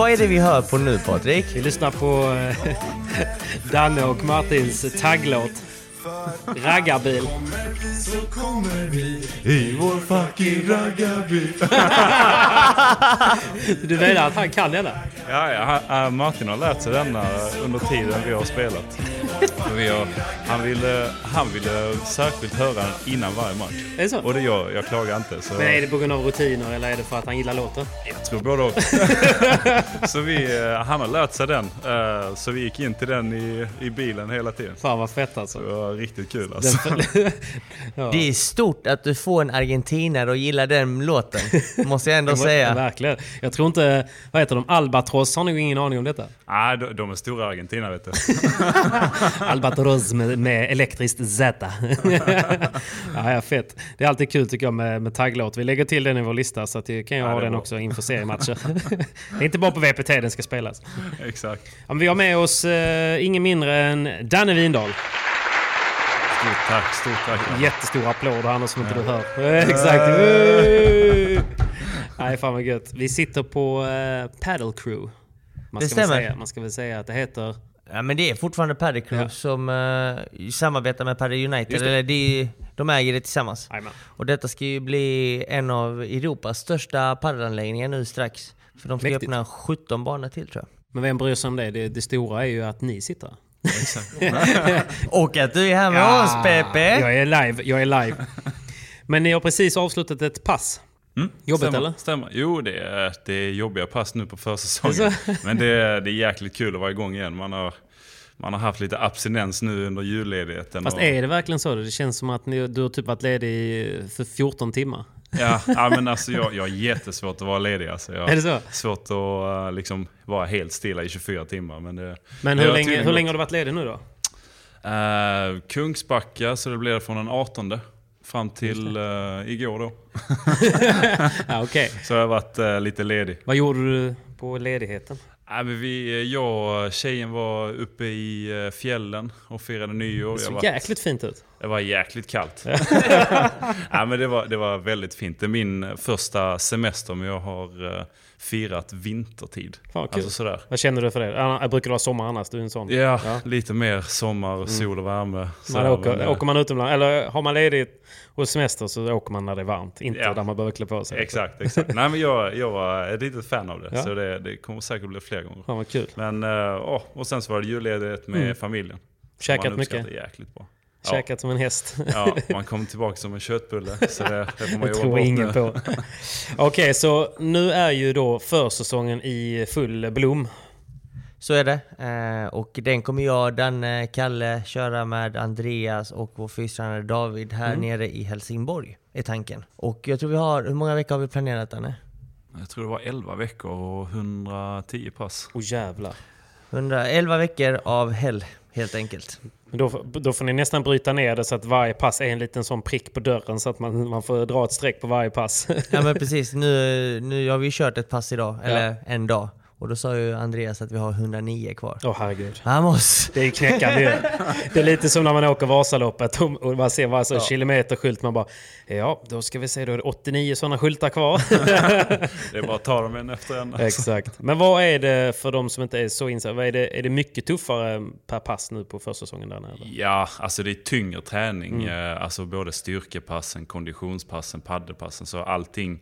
Vad är det vi hör på nu Patrik? Vi lyssnar på eh, Danne och Martins tagglåt. Raggarbil. så kommer vi. I vår fucking raggarbil. Du menar att han kan denna? Ja, ja, han- äh, Martin har lärt sig denna under tiden vi har spelat. Vi har, han, ville, han ville särskilt höra den innan varje match. Är det så? Och det gör jag klagar inte. Så Men är det på grund av rutiner eller är det för att han gillar låten? jag tror både och. så vi, han har lärt sig den. Så vi gick in till den i, i bilen hela tiden. Fan vad fett alltså. Var riktigt kul alltså. ja. Det är stort att du får en argentinare och gillar den låten. Måste jag ändå säga. Verkligen. Jag tror inte... Vad heter de? Albatross har nog ingen aning om detta. Nej, de, de är stora i Argentina vet du. Albatross med, med elektriskt Z. ja, ja, fett. Det är alltid kul tycker jag med, med tagglåt. Vi lägger till den i vår lista så att det kan jag Ja, ha den bra. också inför seriematcher. det är inte bara på VPT den ska spelas. Exakt. Ja, men vi har med oss eh, ingen mindre än Danne Windahl. Stort tack, stort tack. Jättestor applåd här som inte du hör. Exakt. Nej, fan vad gött. Vi sitter på eh, Paddle Crew. Man Det ska, väl stämmer. säga, man ska väl säga att det heter... Ja, men det är fortfarande Paddy Crew Ja. som uh, samarbetar med Paddy United. Eller de, de äger det tillsammans. Jajamän. Och detta ska ju bli en av Europas största paddelanläggningar nu strax. För de ska Mäktigt. öppna 17 banor till tror jag. Men vem bryr sig om det? det? Det stora är ju att ni sitter. Och att du är här med oss Pepe! Jag är live, jag är live. Men ni har precis avslutat ett pass. Jobbigt stämmer, eller? Stämmer. Jo, det är, det är jobbiga pass nu på försäsongen. Alltså. Men det är, det är jäkligt kul att vara igång igen. Man har, man har haft lite abstinens nu under julledigheten. Fast och, är det verkligen så? Det känns som att ni, du har typ varit ledig i- för 14 timmar. Ja, ja, men alltså jag, jag har jättesvårt att vara ledig. Alltså, jag Är det så? Svårt att eh, liksom, vara helt stilla i 24 timmar. Men, det, Men hur länge, hur länge har du varit ledig nu då? Eh, Kungsbacka, så det blir från den 18 fram till uh, igår då. Ja, Okej. Så jag har varit eh, lite ledig. Vad gjorde du på ledigheten? Men vi, jag och tjejen var uppe i fjällen och firade nyår. Det såg jäkligt fint ut. Det var jäkligt kallt. Nej, men det, var, det var väldigt fint. Det är min första semester men jag har eh, firat vintertid. Fan kul. Alltså sådär. Vad känner du för det? Jag brukar vara sommar annars, du är en sån. Ja, lite mer sommar, sol och värme. Man åker, men, eh, åker man utomlands, eller har man ledigt hos semester så åker man när det är varmt. Inte Ja. där man behöver klä på sig. Exakt, exakt. Nej, men jag, jag var ett litet fan av det. Ja. Så det, det kommer säkert bli fler gånger. Fan vad kul. Men, eh, åh, och sen så var det julledighet med Mm. familjen. Käkat mycket? jäkligt bra. Ja. Käkat som en häst. Ja, man kom tillbaka som en köttbulle. Så det, det får man Det jobba tror bort ingen nu. på. Okej, så nu är ju då försäsongen i full blom. Så är det. Eh, och den kommer jag, Danne, Kalle köra med Andreas och vår fystränare David här Mm. nere i Helsingborg, är tanken. Och jag tror vi har, hur många veckor har vi planerat Danne? Jag tror det var 11 veckor och 110 pass. Åh jävlar. 111 veckor av hell, helt enkelt. Men Då, då får ni nästan bryta ner det så att varje pass är en liten sån prick på dörren så att man, man får dra ett streck på varje pass. Ja men precis, nu, nu har vi kört ett pass idag, eller en dag. Och då sa ju Andreas att vi har 109 kvar. Åh herregud. Han måste... Det är knäckande ju. Det är lite som när man åker Vasaloppet och man ser varje sån kilometerskylt. Man bara, ja då ska vi se, då är det 89 sådana skyltar kvar. Det är bara att ta dem en efter en. Exakt. Men vad är det för de som inte är så insatta? Är det, är det mycket tuffare per pass nu på försäsongen där nere? Ja, alltså det är tyngre träning. Mm. Eh, Alltså både styrkepassen, konditionspassen, paddelpassen. Så allting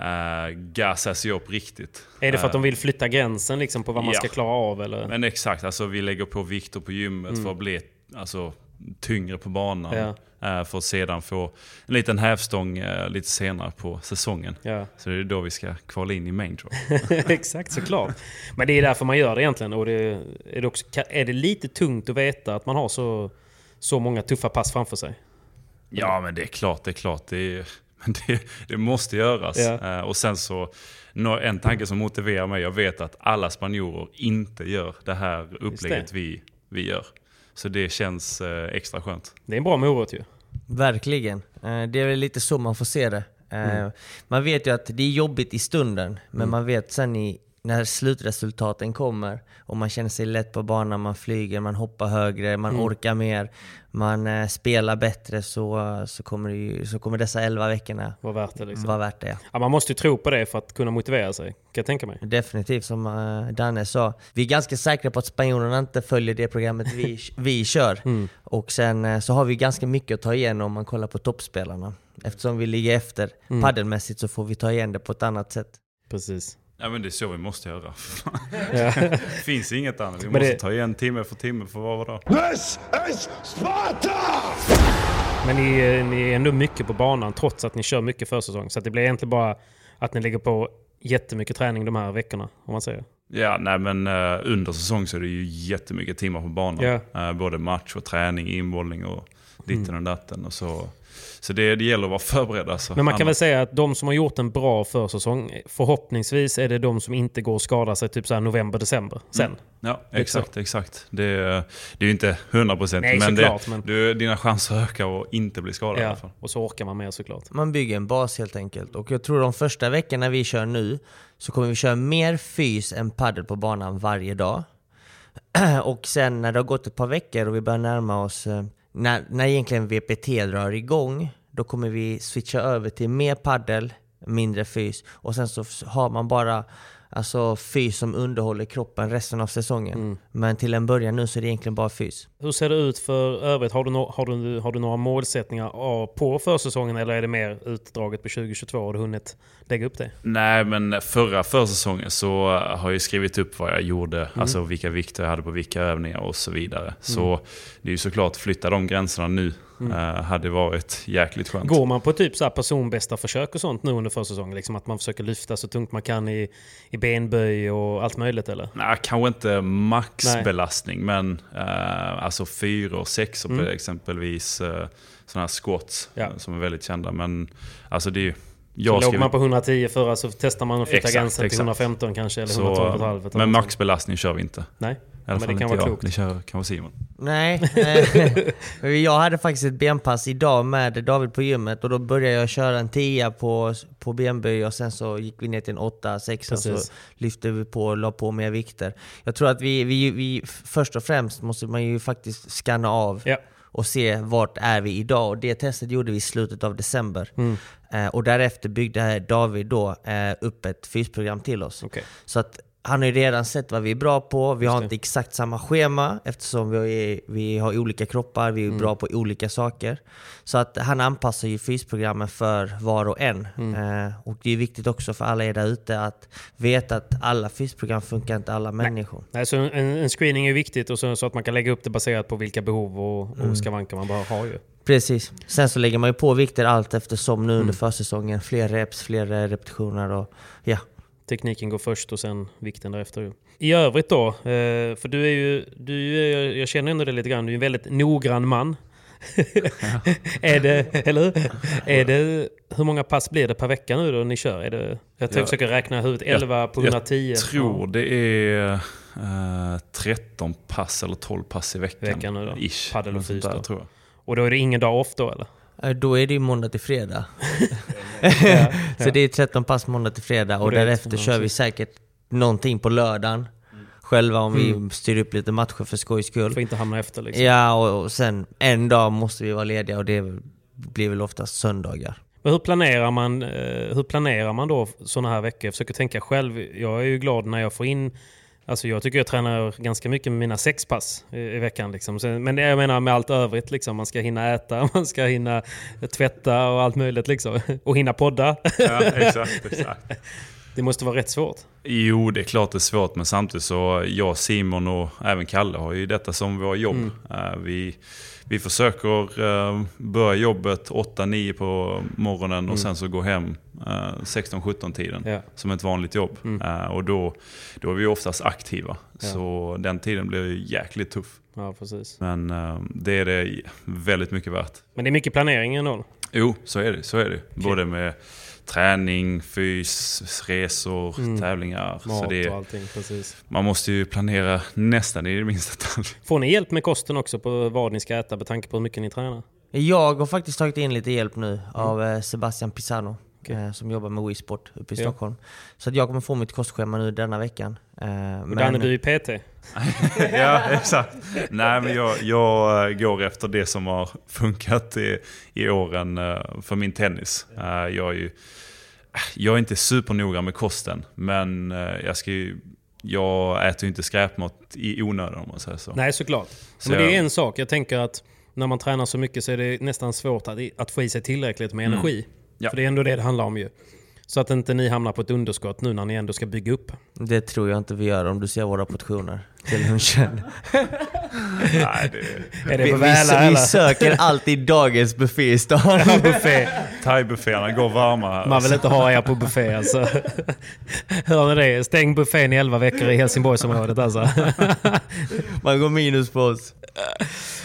uh, gasas ju upp riktigt. Är det för att de Eh, vill flytta gränsen liksom på vad man ja. ska klara av? Eller? Men exakt, alltså vi lägger på vikter på gymmet för att bli alltså, tyngre på banan. Mm. Ja. eh, För att sedan få en liten hävstång eh, lite senare på säsongen. Ja. Så det är då vi ska kvala in i main draw. Exakt, såklart. Men det är därför man gör det egentligen. Och det, är, det också, är det lite tungt att veta att man har så, så många tuffa pass framför sig? Ja men det är klart, det är klart. Det, är, det, det måste göras. Ja. Eh, och sen så, en tanke som motiverar mig, jag vet att alla spanjorer inte gör det här upplägget vi, vi gör. Så det känns eh, extra skönt. Det är en bra morot ju. Verkligen. Eh, Det är väl lite så man får se det. Eh, Man vet ju att det är jobbigt i stunden, men man vet sen i, när slutresultaten kommer och man känner sig lätt på banan, man flyger, man hoppar högre, man orkar mer, man eh, spelar bättre så, så, kommer ju, så kommer dessa 11 veckorna Var värt det liksom. vara värt det. Ja. Man måste ju tro på det för att kunna motivera sig. Kan jag tänka mig. Definitivt, som uh, Danne sa. Vi är ganska säkra på att spanjorerna inte följer det programmet vi, vi kör. Och sen eh, så har vi ganska mycket att ta igen om man kollar på toppspelarna. Eftersom vi ligger efter paddelmässigt så får vi ta igen det på ett annat sätt. Precis. Ja men det är så vi måste göra. Ja. finns inget annat. Vi Men måste det- ta igen timme för timme för var dag. This is Sparta! Men ni, ni är ändå mycket på banan trots att ni kör mycket försäsong. Så att det blir egentligen bara att ni lägger på jättemycket träning de här veckorna. Om man säger. Ja, nej men eh, under säsong så är det ju jättemycket timmar på banan. Ja. Eh, både match och träning, inbollning och ditten och datten. Och så så det, det gäller att vara förberedd alltså. Men man kan väl säga att de som har gjort en bra försäsong, förhoppningsvis är det de som inte går och skadar sig typ så november, december sen. Ja, Lite exakt, exakt. Det, är- det är ju inte 100% Nej, men, såklart, det, men- Du, dina chanser ökar att inte bli skadad i alla Ja, fall. och så orkar man mer såklart. Man bygger en bas helt enkelt. Och jag tror de första veckorna vi kör nu så kommer vi köra mer fys än paddel på banan varje dag. och sen när det har gått ett par veckor och vi börjar närma oss eh, när, när egentligen VPT drar igång, då kommer vi switcha över till mer paddel, mindre fys. Och sen så har man bara alltså, fys som underhåller kroppen resten av säsongen. Men till en början nu så är det egentligen bara fys. Hur ser det ut för övrigt? Har du, no- har du, har du några målsättningar på försäsongen eller är det mer utdraget på 2022? Har du hunnit lägga upp det? Nej, men förra försäsongen så har jag skrivit upp vad jag gjorde. Mm. Alltså vilka vikter jag hade på vilka övningar och så vidare. Så det är ju såklart, att flytta de gränserna nu eh, hade varit jäkligt skönt. Mm. Går man på typ så här personbästa försök och sånt nu under försäsongen? Liksom att man försöker lyfta så tungt man kan i, i benböj och allt möjligt eller? Nej, kanske inte maxbelastning, men eh, alltså fyra och sexor på exempelvis eh, sådana här squats Mm. Ja. som är väldigt kända. Men alltså det är ju... Så Jag låg skriver- man på 110 förra så testar man att flytta Exakt, gränsen till exakt. 115 kanske eller så, 112,5. Men maxbelastning kör vi inte. Nej, I alla men fall det kan inte vara jag. klokt. Det kör kanske Simon. Nej, eh, jag hade faktiskt ett benpass idag med David på gymmet och då började jag köra en 10 på, på benböj och sen så gick vi ner till en 8, 6 och så lyfte vi på och la på mer vikter. Jag tror att vi, vi, vi först och främst måste man ju faktiskt scanna av Ja. Och se vart är vi idag. Och det testet gjorde vi i slutet av december. Mm. Eh, och därefter byggde David då eh, upp ett fysprogram till oss. Okej. Så att han har ju redan sett vad vi är bra på. Vi har inte exakt samma schema eftersom vi, är, vi har olika kroppar, vi är Mm. bra på olika saker. Så att han anpassar ju fysprogrammen för var och en. Mm. Eh, och det är viktigt också för alla er där ute att veta att alla fysprogram funkar inte alla människor. Nej, så en, en screening är viktigt och så, så att man kan lägga upp det baserat på vilka behov och, Mm. och skavanker man bara har ju. Precis. Sen så lägger man ju på vikter allt eftersom nu Mm. under försäsongen. Fler reps, fler repetitioner och ja. Tekniken går först och sen vikten därefter. I övrigt då, eh, för du är ju, du är, jag känner ändå det lite grann, du är en väldigt noggrann man. är det, eller hur? Är det, hur många pass blir det per vecka nu då ni kör? Är det, jag Ja. försöker räkna ut 11 på 110. Jag tror det är eh, 13 pass eller 12 pass i veckan. Veckan nu då? Ish. Paddel och fys där, då? tror jag. Och då är det ingen dag off då eller? Eh, Då är det ju måndag till fredag. så det är 13 pass måndag till fredag och, därefter kör vi säkert någonting på lördagen. Själva om Mm. vi styr upp lite matcher för skojs skull. Får inte hamna efter liksom. Ja, och, och sen en dag måste vi vara lediga och det blir väl oftast söndagar. Men hur planerar man, eh, hur planerar man då sådana här veckor? Jag försöker tänka själv. Jag är ju glad när jag får in Alltså jag tycker jag tränar ganska mycket med mina sex pass i, i veckan. Liksom. Men jag menar med allt övrigt. Liksom. Man ska hinna äta, man ska hinna tvätta och allt möjligt. Liksom. Och hinna podda. Ja, exakt, exakt. Det måste vara rätt svårt. Jo, det är klart det är svårt, men samtidigt så jag, Simon och även Kalle har ju detta som vår jobb. Mm. Eh, vi, vi försöker uh, börja jobbet 8-9 på morgonen Mm. och sen så gå hem uh, 16-17 tiden. Ja. Som ett vanligt jobb. Mm. Eh, och då, då är vi oftast aktiva. Ja. Så den tiden blir ju jäkligt tuff. Ja, precis. Men eh, det är det väldigt mycket värt. Men det är mycket planering ändå. Jo, så är det. Så är det. Både med träning, fys, resor, Mm. tävlingar. Mat så det, och allting. Precis. man måste ju planera nästan i det minsta detalj. Får ni hjälp med kosten också på vad ni ska äta med tanke på hur mycket ni tränar? Jag har faktiskt tagit in lite hjälp nu av eh, Sebastian Pisano. Eh, Som jobbar med WeSport uppe i Ja. Stockholm. Så att jag kommer få mitt kostschema nu denna veckan. Eh, Och Danne, du är PT. ja, exakt. Nej, men jag, jag eh, går efter det som har funkat i, i åren eh, för min tennis. Jag är ju jag är inte supernoga med kosten, men jag, ska ju, jag äter ju inte skräpmat i onödan om man säger så. Nej, såklart. Så Men det är en sak. Jag tänker att när man tränar så mycket så är det nästan svårt att, att få i sig tillräckligt med Mm. Ja. För det är ändå det det handlar om ju. Så att inte ni hamnar på ett underskott nu när ni ändå ska bygga upp. Det tror jag inte vi gör om du ser våra portioner till lunchen. Nej, det, Är det vi, på vi, Väla vi söker alltid dagens buffé i stan. Ja, buffé. thaibufféerna går varma här. Man vill inte ha er på buffé alltså. Hör ni det? Stäng buffén i 11 veckor i Helsingborgsområdet alltså. Man går minus på oss.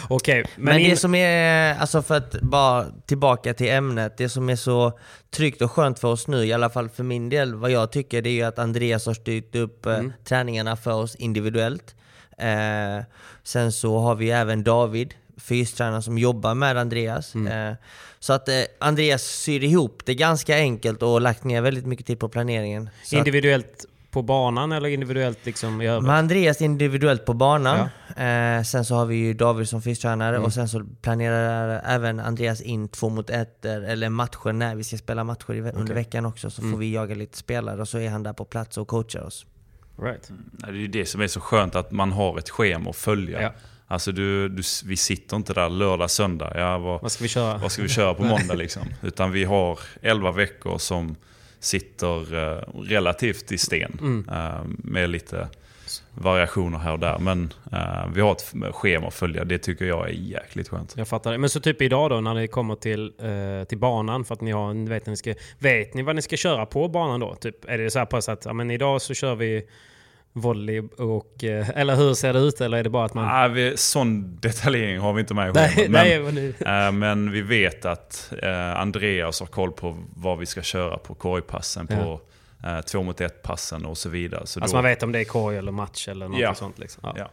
Okej, Men, men, in... det som är, alltså för att bara tillbaka till ämnet, det som är så tryggt och skönt för oss nu, i alla fall för min del, vad jag tycker, det är ju att Andreas har styrt upp eh, Mm. träningarna för oss individuellt. Eh, sen så har vi även David, fystränaren som jobbar med Andreas. Mm. Eh, så att eh, Andreas syr ihop det ganska enkelt och lagt ner väldigt mycket tid på planeringen. Så att, individuellt på banan eller individuellt liksom i övrigt? med Andreas individuellt på banan. Eh, sen så har vi ju David som fystränare Mm. och sen så planerar även Andreas in två mot ett eller matcher när vi ska spela matcher under veckan också. Så Mm. får vi jaga lite spelare och så är han där på plats och coachar oss. Right. Nej, Det är ju det som är så skönt, att man har ett schema att följa. Ja. Alltså du, du, vi sitter inte där lördag, söndag. Ja, vad, Vad ska vi köra? vad ska vi köra på måndag liksom? Utan vi har 11 veckor som sitter eh, relativt i sten. Mm. eh, med lite variationer här och där. Men eh, vi har ett schema att följa. Det tycker jag är jäkligt skönt. Jag fattar det. Men så typ idag då när ni kommer till, eh, till banan för att ni har vet, ni ska, vet ni vad ni ska köra på banan då? Typ, är det så här på så att ja, men idag så kör vi volley och... Eh, eller hur ser det ut? Eller är det bara att man... Ah, vi, sån detaljering har vi inte med i nej, schemat. nej, Men, men nu- eh, men vi vet att eh, Andreas har koll på vad vi ska köra på korgpassen, på eh, två mot ett passen och så vidare. Så alltså då, man vet om det är korg eller match eller något Ja. sånt. Liksom. Ja. Ja.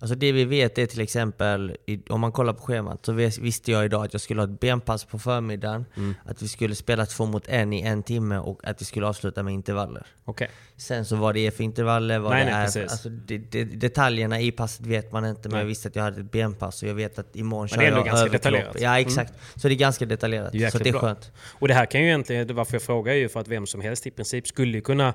Alltså det vi vet är till exempel, om man kollar på schemat, så vis- visste jag idag att jag skulle ha ett benpass på förmiddagen, Mm. att vi skulle spela två mot en i en timme och att vi skulle avsluta med intervaller. Okej. Sen så vad det är för intervaller, vad Nej, det nej, är. precis. Alltså, det, det, detaljerna i passet vet man inte, men Nej. jag visste att jag hade ett benpass och jag vet att imorgon Men det är ändå jag ganska detaljerat. Mm. Ja, exakt. Så det är ganska detaljerat. Det är så jäkligt det är bra. skönt. Och det här kan ju egentligen, varför jag frågar är ju för att vem som helst i princip skulle kunna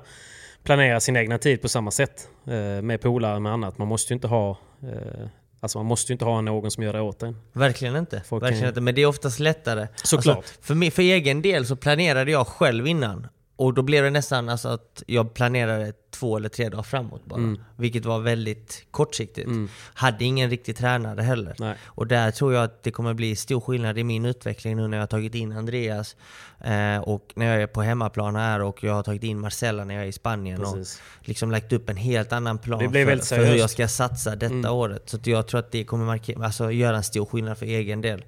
planera sin egna tid på samma sätt. Eh, med polare med annat. Man måste ju inte ha... Eh, alltså man måste ju inte ha någon som gör det åt en. Verkligen inte. Folk Verkligen kan- inte. Men det är oftast lättare. Såklart. Alltså, för, mig, för egen del så planerade jag själv innan. Och då blev det nästan alltså att jag planerade två eller tre dagar framåt bara. Mm. Vilket var väldigt kortsiktigt. Mm. Hade ingen riktig tränare heller. Nej. Och där tror jag att det kommer bli stor skillnad i min utveckling nu när jag har tagit in Andreas eh, och när jag är på hemmaplan här och jag har tagit in Marcella när jag är i Spanien. Precis. Och liksom lagt upp en helt annan plan för, för hur jag ska satsa detta Mm. året. Så jag tror att det kommer markera, alltså, göra en stor skillnad för egen del.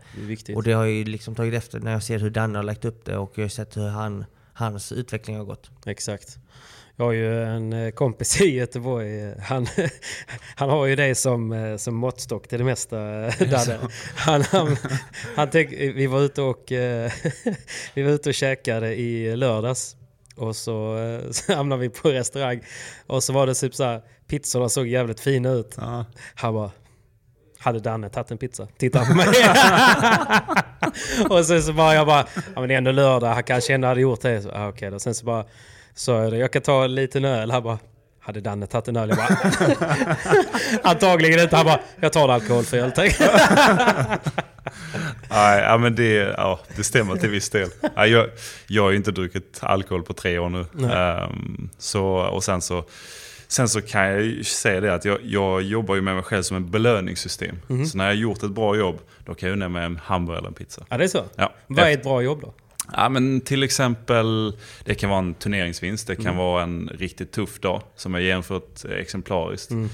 Det. Och det har jag ju liksom tagit efter när jag ser hur Danne har lagt upp det och jag har sett hur han, hans utveckling har gått. Exakt. Jag har ju en eh, kompis i Göteborg. Han, han har ju det som, eh, som måttstock till det mesta. Dadde. Han, han, han tänk, vi var ute och eh, vi var ute och käkade i lördags. Och så, så hamnade vi på restaurang. Och så var det typ så här, pizzorna såg jävligt fina ut. Ja. Han bara, hade Danne tagit en pizza? Titta på mig. och sen så bara, jag bara, ja men det är ändå lördag, han kanske ändå hade gjort det. Så, ah, då. Sen så bara, sa jag det, jag kan ta en liten öl. Han bara, hade Danne tagit en öl? Jag bara, antagligen inte. Han bara, jag tar en alkoholfri. Nej, ja, men det, ja, det stämmer till viss del. Ja, jag, jag har ju inte druckit alkohol på tre år nu. Ehm, så, och sen så, sen så kan jag ju säga det att jag, jag jobbar ju med mig själv som ett belöningssystem. Mhm. Så när jag har gjort ett bra jobb, då kan jag unna mig en hamburgare eller en pizza. Ja det är så? Ja. Vad är ett bra jobb då? Ja, men till exempel, det kan vara en turneringsvinst, det kan Mm. vara en riktigt tuff dag som jag jämfört exemplariskt. Mm.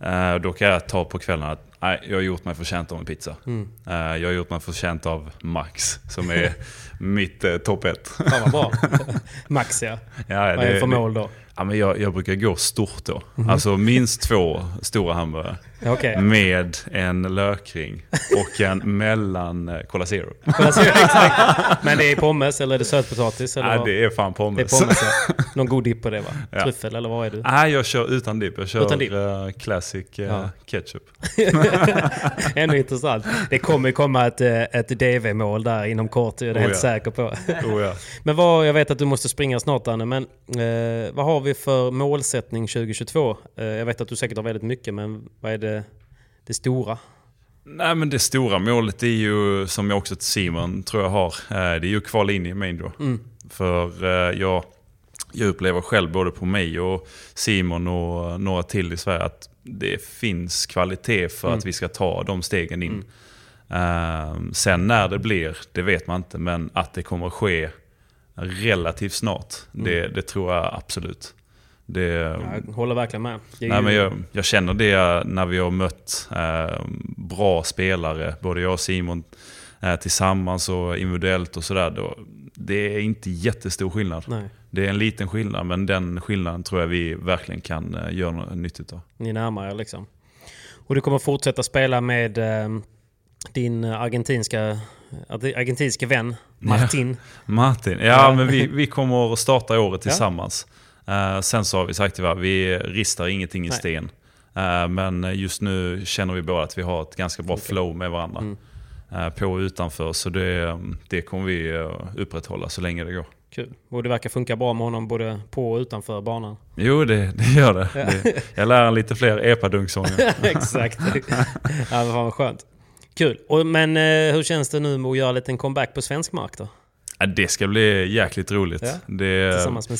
Eh, då kan jag ta på kvällen att nej, jag har gjort mig förtjänt av en pizza. Mm. Eh, jag har gjort mig förtjänt av Max, som är mitt eh, topp ett. Fan vad bra. Max ja. Ja, Vad är det för mål då? Ja, men jag, jag brukar gå stort då. Mhm. Alltså minst två stora hamburgare. Okej. Med en lökring och en mellan eh, Cola Zero. Kolla, så- exakt. Men det är pommes eller är det sötpotatis? Eller Nej, vad? det är fan pommes. Det är pommes ja. Någon god dipp på det va? Ja. Tryffel eller vad är du? Nej, jag kör utan dipp. Jag kör Utan dipp? eh, classic eh, Ja. ketchup. Ändå intressant. Det kommer komma ett, ett DV-mål där inom kort, det är jag Oh, helt ja. säker på. Oh. Men vad, jag vet att du måste springa snart Danne, men eh, vad har vi för målsättning 2022? Eh, jag vet att du säkert har väldigt mycket, men vad är det, det stora? Nej, men det stora målet är ju, som jag också till Simon tror jag har, eh, det är ju kvala in i main. Mm. För eh, jag, jag upplever själv både på mig och Simon och några till i Sverige att det finns kvalitet för Mm. att vi ska ta de stegen in. Eh, sen när det blir, det vet man inte, men att det kommer att ske relativt snart, det, Mm. det tror jag absolut. Det, Jag håller verkligen med. Är Nej, ju- men jag, jag känner det när vi har mött eh, bra spelare, både jag och Simon eh, tillsammans och individuellt och sådär. Det är inte jättestor skillnad. Nej. Det är en liten skillnad, men den skillnaden tror jag vi verkligen kan eh, göra något nyttigt av. Ni närmar er liksom. Och du kommer fortsätta spela med eh, din argentinska, argentinska vän Martin. Martin, ja, men vi, vi kommer att starta året Ja. Eh, sen så har vi sagt att vi ristar ingenting i Nej. sten. Eh, men just nu känner vi båda att vi har ett ganska bra Okej. flow med varandra. Mm. eh, På och utanför, så det, det kommer vi upprätthålla så länge det går. Kul. Och det verkar funka bra med honom både på och utanför banan. Jo, det, det gör det. det. Jag lär lite fler epadunksånger. Exakt. ja, vad skönt. Kul. Och, men hur känns det nu med att göra en liten comeback på svensk mark då? Ja, Det ska bli jäkligt roligt. Ja, Det,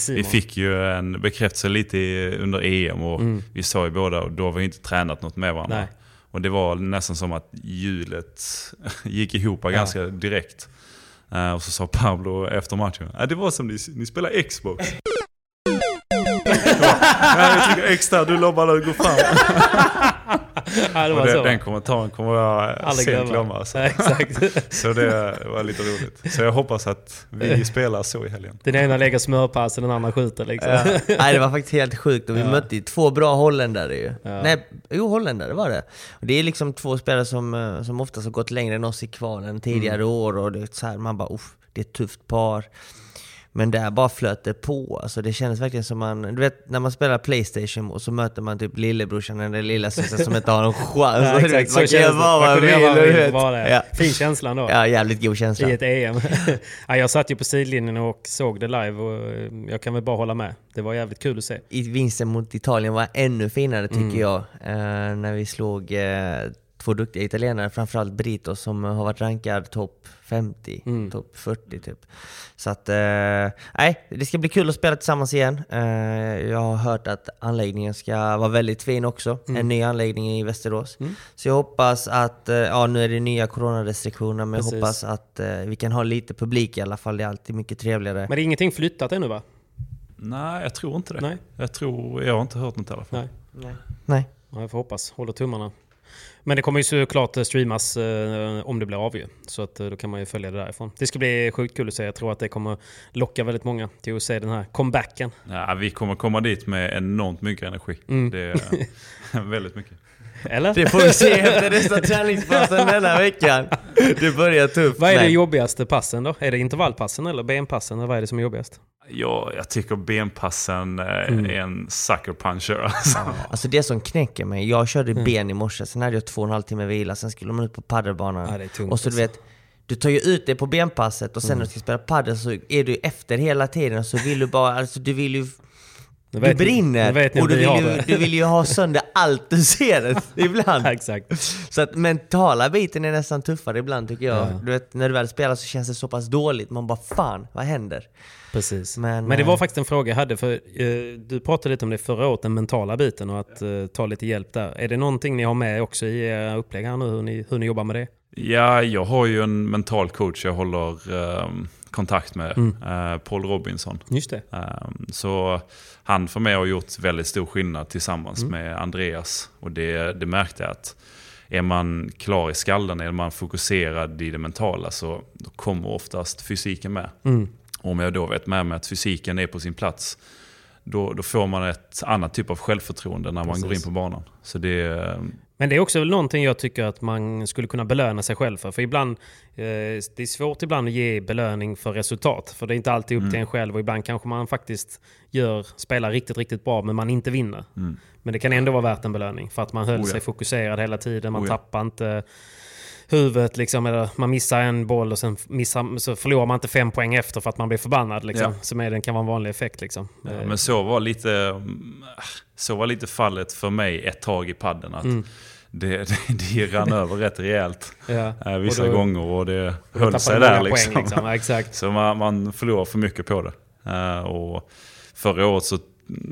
vi fick ju en bekräftelse lite under EM och Mm. vi sa ju båda, och då har vi inte tränat något med varandra. Nej. Och det var nästan som att hjulet gick ihop ganska direkt. Eh, och så sa Pablo efter matchen, "Ja, det var som ni, ni spelar Xbox. Ja, jag trycker där, du lobbar och går fram. Ja, det och var den, så. den kommentaren kommer jag Aldrig sent glömma. glömma. alltså. Ja, exakt. Så det var lite roligt. Så jag hoppas att vi spelar så i helgen. Den ena lägger smörpass och den andra skjuter liksom. Ja. Nej det var faktiskt helt sjukt och vi Ja. mötte ju två bra holländare ju. Ja. Nej, jo holländare var det. Och det är liksom två spelare som, eh, som oftast har gått längre än oss i kvalen tidigare Mm. år och det är så här, man bara uff, det är ett tufft par. Men där bara flöt det på. Alltså det kändes verkligen som man, du vet när man spelar Playstation och så möter man typ lillebrorsan eller lillasyster som inte har någon chans. Ja, exakt, man kan göra det. vad Man vill. Ja. Fin känsla ändå. ja, jävligt god känsla. I ett EM. ja, jag satt ju på sidlinjen och såg det live och eh, jag kan väl bara hålla med. Det var jävligt kul att se. i vinsten mot Italien var ännu finare tycker Mm. jag. Eh, när vi slog eh, två duktiga italienare, framförallt Brito som har varit rankad topp 50, Mm. topp 40 typ. Så att, eh, nej, det ska bli kul att spela tillsammans igen. Eh, jag har hört att anläggningen ska vara väldigt fin också. Mm. En ny anläggning i Västerås. Så jag hoppas att, eh, ja nu är det nya coronarestriktioner, men Precis. jag hoppas att eh, vi kan ha lite publik i alla fall. Det är alltid mycket trevligare. Men det är ingenting flyttat ännu va? Nej, jag tror inte det. Nej. Jag, tror, jag har inte hört något i alla fall. Nej. Nej. Nej. Ja, jag får hoppas. Håller tummarna. Men det kommer ju såklart eh, streamas eh, om det blir av ju. Så att, eh, då kan man ju följa det därifrån. Det ska bli sjukt kul att se. Jag tror att det kommer locka väldigt många till att se den här comebacken. Ja, vi kommer komma dit med enormt mycket energi. Mm. Det är väldigt mycket. Eller? Det får vi se efter nästa träningspassen denna veckan. Det börjar tufft. Vad är det jobbigaste passen då? Är det intervallpassen eller benpassen? Eller vad är det som är jobbigast? Ja, jag tycker benpassen eh, Mm. är en sucker puncher. Alltså. Alltså det som knäcker mig, jag körde ben i morse, sen hade jag två och en halv timme vila, sen skulle man ut på padelbanan. Ja, det är tungt och så du alltså. vet, du tar ju ut det på benpasset och sen Mm. när du ska spela padel så är du efter hela tiden och så vill du bara, alltså du vill ju... Du vet brinner! nu vet ni och du vill, ju, du vill ju ha sönder allt du ser ibland. Ja, exakt. Så att mentala biten är nästan tuffare ibland tycker jag. Ja. Du vet, när du väl spelar så känns det så pass dåligt, man bara fan, vad händer? Precis. Men, Men, det var eh, faktiskt en fråga jag hade. För, eh, du pratade lite om det förra året, den mentala biten och att eh, ta lite hjälp där. Är det någonting ni har med också i era upplägg här nu, hur ni, hur ni jobbar med det? Ja, jag har ju en mental coach jag håller ehm, kontakt med. Mm. eh, Paul Robinson. Just det. Ehm, så han för mig har gjort väldigt stor skillnad tillsammans Mm. med Andreas. Och det, det märkte jag att är man klar i skallen, är man fokuserad i det mentala så kommer oftast fysiken med. Mm. Om jag då vet med mig att fysiken är på sin plats, då, då får man ett annat typ av självförtroende när man går in Precis. på banan. Så det, Men det är också någonting jag tycker att man skulle kunna belöna sig själv för. För ibland, eh, det är svårt ibland att ge belöning för resultat. För det är inte alltid upp Mm. till en själv och ibland kanske man faktiskt gör, spelar riktigt, riktigt bra men man inte vinner. Men det kan ändå vara värt en belöning för att man höll Mm. Oh ja. sig fokuserad hela tiden. Man Oh ja. tappar inte huvudet liksom, eller man missar en boll och sen missar, så förlorar man inte fem poäng efter för att man blir förbannad. Liksom, Ja. Som är, den kan vara en vanlig effekt. Liksom. Ja, Eh, men så var, lite, så var lite fallet för mig ett tag i padden. Att Mm. det, det, det rann över rätt rejält Ja. eh, vissa Och då- gånger och det och höll sig där. Liksom. Poäng, liksom. Ja, exakt. Så man, man förlorar för mycket på det. Eh, och förra året så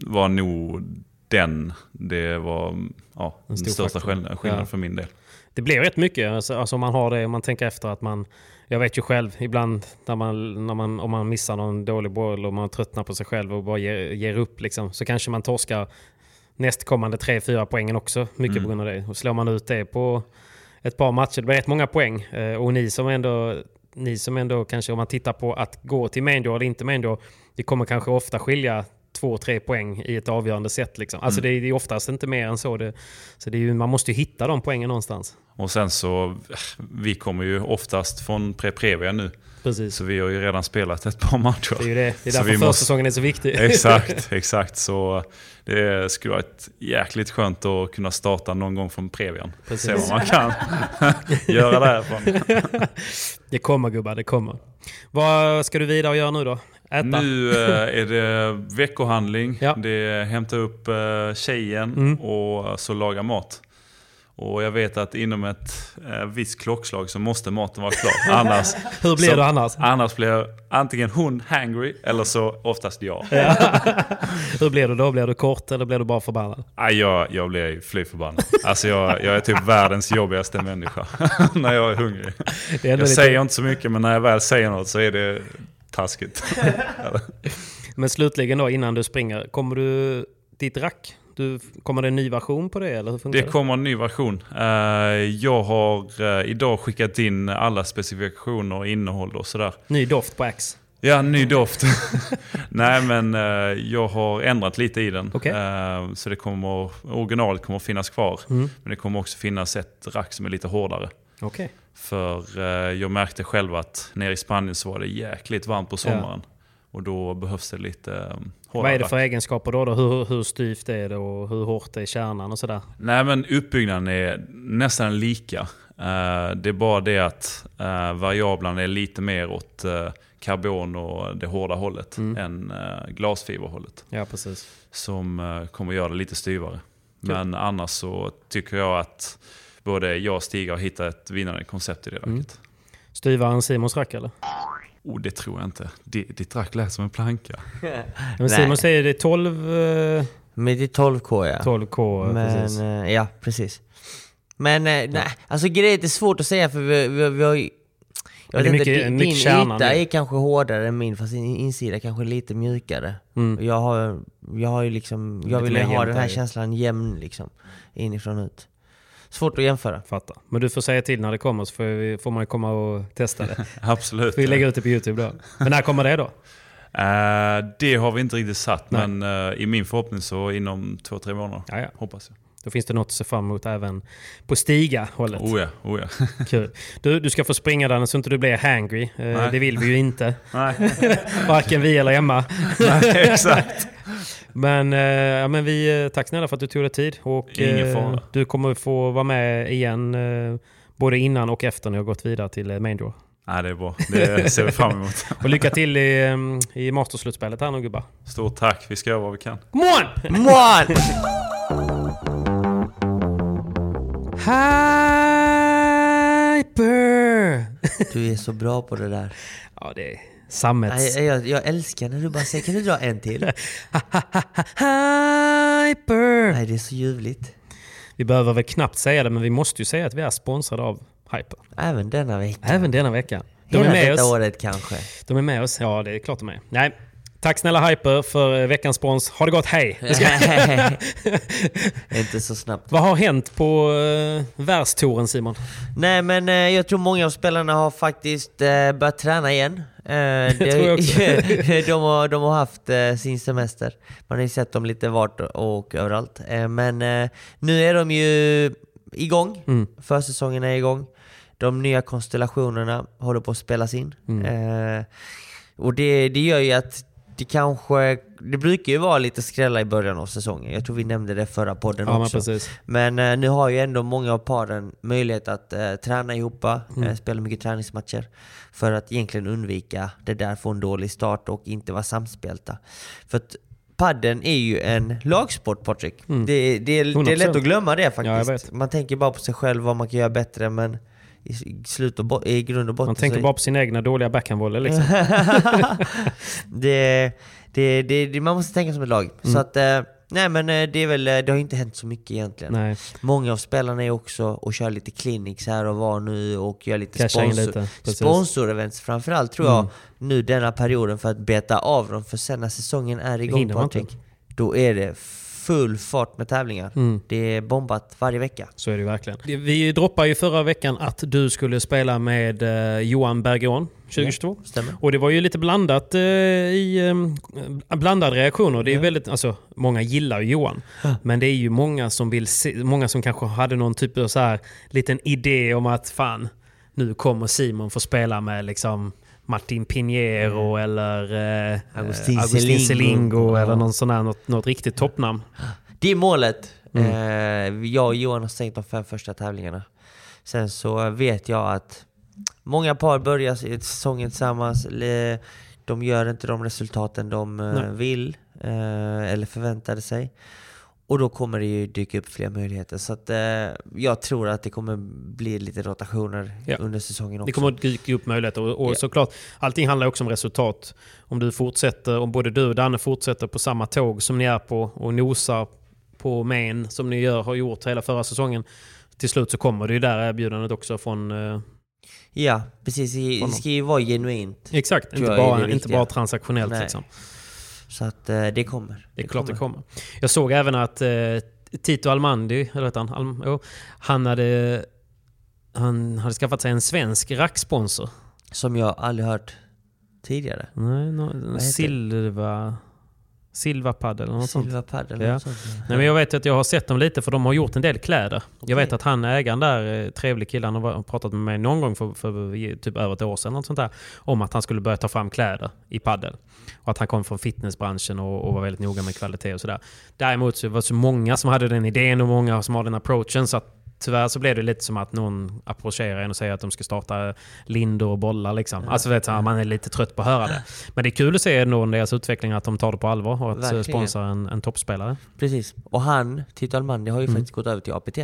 var nog den, det var ja, En den största faktor. skillnaden Ja. för min del. Det blir rätt mycket. Alltså, alltså om man har det, om man tänker efter att man... Jag vet ju själv ibland när man, när man, om man missar någon dålig boll och man tröttnar på sig själv och bara ger, ger upp liksom, så kanske man torskar nästkommande 3-4 poängen också. Mycket på grund av det. Och slår man ut det på ett par matcher, det blir rätt många poäng. Eh, och ni som ändå, ni som ändå kanske om man tittar på att gå till draw eller inte draw, det kommer kanske ofta skilja två, tre poäng i ett avgörande sätt. Liksom. Alltså det, är, det är oftast inte mer än så. Det, så det är ju, man måste ju hitta de poängen någonstans. Och sen så, vi kommer ju oftast från Pre-Previa nu. Precis. Så vi har ju redan spelat ett par matcher. Det är ju det. Det är därför måste- försäsongen är så viktig. Exakt, exakt. Så det skulle vara ett jäkligt skönt att kunna starta någon gång från Previan. Precis. Se vad man kan göra därifrån. det kommer gubbar, det kommer. Vad ska du vidare och göra nu då? Äta? Nu eh, är det veckohandling, Ja. det är hämta upp eh, tjejen Mm. och så laga mat. Och jag vet att inom ett eh, visst klockslag så måste maten vara klar. Annars, Hur blir så, det annars? Annars blir antingen hon hangry eller så oftast jag. Hur blir du då? Blir du kort eller blir du bara förbannad? Nej, jag, jag blir fly förbannad. Alltså jag, jag är typ världens jobbigaste människa när jag är hungrig. Jag lite- säger inte så mycket men när jag väl säger något så är det taskigt. Men slutligen då innan du springer, kommer du ditt rack? Du, kommer det en ny version på det eller hur Det det? kommer en ny version. Eh, Jag har eh, idag skickat in alla specifikationer och innehåll och sådär. Ny doft på Axe? Ja, ny doft. Nej men eh, jag har ändrat lite i den. Eh, Så det kommer, originalet kommer finnas kvar. Mm. Men det kommer också finnas ett rack som är lite hårdare. Okej. För eh, jag märkte själv att nere i Spanien så var det jäkligt varmt på sommaren. Och då behövs det lite um, Vad är det för egenskaper då? då? Hur, hur styvt är det och hur hårt är kärnan och sådär? Nej men uppbyggnaden är nästan lika. Eh, det är bara det att variablerna är lite mer åt karbon och det hårda hållet Mm. än glasfiberhållet. Ja, precis. Som kommer göra det lite styvare. Men annars så tycker jag att både jag och Stig har hittat ett vinnande koncept i det Mm. verket. Styvaren Simons rack eller? Oh, det tror jag inte. Di- Ditt rack lät som en planka. Men Nej. Simon säger det är 12, eh, Men det är 12K ja. 12K. precis. Men, eh, ja, precis. Men eh, nej, alltså grejen är det är svårt att säga för vi, vi, vi har ju... Ja, Jag vet inte, din, din yta i. är kanske hårdare än min fast din insida kanske är lite mjukare. Mm. Jag har, jag har ju liksom, jag Lite vill ha den är här känslan jämn liksom. Inifrån och ut. Svårt att jämföra. Fattar. Men du får säga till när det kommer så får, vi, får man komma och testa det. Absolut. Vi lägger ut det på YouTube då. Men när kommer det då? Eh, det har vi inte riktigt satt, Nej. men eh, i min förhoppning så inom två, tre månader. Ja, ja. Hoppas jag. Då finns det något att se fram emot även på Stiga-hållet. Oh ja, oh ja. Kul. Du, du ska få springa där så inte du blir hangry. Eh, Nej. det vill vi ju inte. Nej. Varken vi eller Emma. Nej, exakt. Men, eh, ja, men vi, eh, tack snälla för att du tog dig tid. Och, Ingen fara. du kommer få vara med igen både innan och efter när jag gått vidare till Main Draw. Nej, det är bra. Det ser vi fram emot. Och lycka till i, i Masterslutspelet här nu gubbar. Stort tack. Vi ska göra vad vi kan. Come on! Mål! Hyper! Du är så bra på det där. Ja, det är sammets... Nej, jag, jag älskar när du bara säger kan du dra en till? Hyper! Nej, det är så ljuvligt. Vi behöver väl knappt säga det, men vi måste ju säga att vi är sponsrade av Hyper. Även denna vecka. Även denna vecka. De Hela är med detta oss. året kanske. De är med oss. Ja, det är klart de är. Nej. Tack snälla Hyper för eh, veckans spons. Ha det gott, hej! Inte så snabbt. Vad har hänt på uh, världstouren Simon? Nej men eh, jag tror många av spelarna har faktiskt eh, börjat träna igen. Jag också. de, har, de har haft eh, sin semester. Man har ju sett dem lite vart och överallt. Men nu är de ju igång. Mm. Försäsongen är igång. De nya konstellationerna håller på att spelas in. Mm. Och det, det gör ju att det kanske... Det brukar ju vara lite skrälla i början av säsongen. Jag tror vi nämnde det förra podden Ja, men också. precis. Men eh, nu har ju ändå många av paren möjlighet att eh, träna ihop, Mm. eh, spela mycket träningsmatcher. För att egentligen undvika det där, få en dålig start och inte vara samspelta. För att padden är ju en lagsport Patrik. Det, det, det är lätt 100%. att glömma det Ja, faktiskt. vet. man tänker bara på sig själv, vad man kan göra bättre, men i, slut och i grund och botten Man tänker bara på sina egna dåliga backhandbollar liksom. det, det, det, man måste tänka som ett lag. Mm. Så att, eh, nej men eh, det är väl, eh, det har inte hänt så mycket egentligen. Nej, Många av spelarna är också och kör lite clinics här och var nu och gör lite sponsor, sponsorevents framförallt tror jag Mm. nu denna perioden för att beta av dem för sen när säsongen är igång Patrik, då är det full fart med tävlingar. Mm. Det är bombat varje vecka. så är det verkligen. Vi droppade ju förra veckan att du skulle spela med eh, Johan Bergeron 2022. Stämmer? Och det var ju lite blandat eh, i eh, blandade reaktioner. Det är Ja. väldigt, alltså, många gillar ju Johan. Men det är ju många som vill se, många som kanske hade någon typ av så här liten idé om att fan, nu kommer Simon få spela med liksom Martin Pinheiro eller eh, Agustin eh, Agustin Selingo. Eller någon sån här, något, något riktigt toppnamn. Det är målet. Mm. Eh, jag och Johan har stängt de fem första tävlingarna. Sen så vet jag att många par börjar säsongen tillsammans. De gör inte de resultaten de eh, Nej. vill eller förväntade sig. Och då kommer det ju dyka upp fler möjligheter. Så att, eh, jag tror att det kommer bli lite rotationer Ja. under säsongen också. Det kommer att dyka upp möjligheter och, och Ja. såklart, allting handlar också om resultat. Om du fortsätter, om både du och Danne fortsätter på samma tåg som ni är på och nosar på main som ni gör, har gjort hela förra säsongen. Till slut så kommer det ju där erbjudandet också från... Eh, Ja, precis. Det ska ju vara genuint. exakt, inte bara, inte bara transaktionellt Nej. liksom. Så att eh, det kommer. Det är klart det kommer. Jag såg även att eh, Tito Almandi, eller han, Alm, jo, han hade han hade skaffat sig en svensk racksponsor. Som jag aldrig hört tidigare. Nej, no? Silva... Silva Paddle eller något sånt. Silva Padel Ja. sånt. Nej, men jag vet att jag har sett dem lite för de har gjort en del kläder. Jag Okej. vet att han ägaren där, eh, trevlig kille, han har pratat med mig någon gång för, för typ över ett år sedan. Något sånt där, om att han skulle börja ta fram kläder i paddel. Och att han kom från fitnessbranschen och, och var väldigt noga med kvalitet och sådär. Däremot så var det så många som hade den idén och många som har den approachen. Så att tyvärr så blev det lite som att någon approcherar en och säger att de ska starta lindor och bollar. Liksom. Alltså vet, så här, man är lite trött på att höra det. Men det är kul att se ändå deras utveckling, att de tar det på allvar och att Verkligen. sponsra en, en toppspelare. Precis. Och han, Tito Almandi, har ju Mm. faktiskt gått över till APT.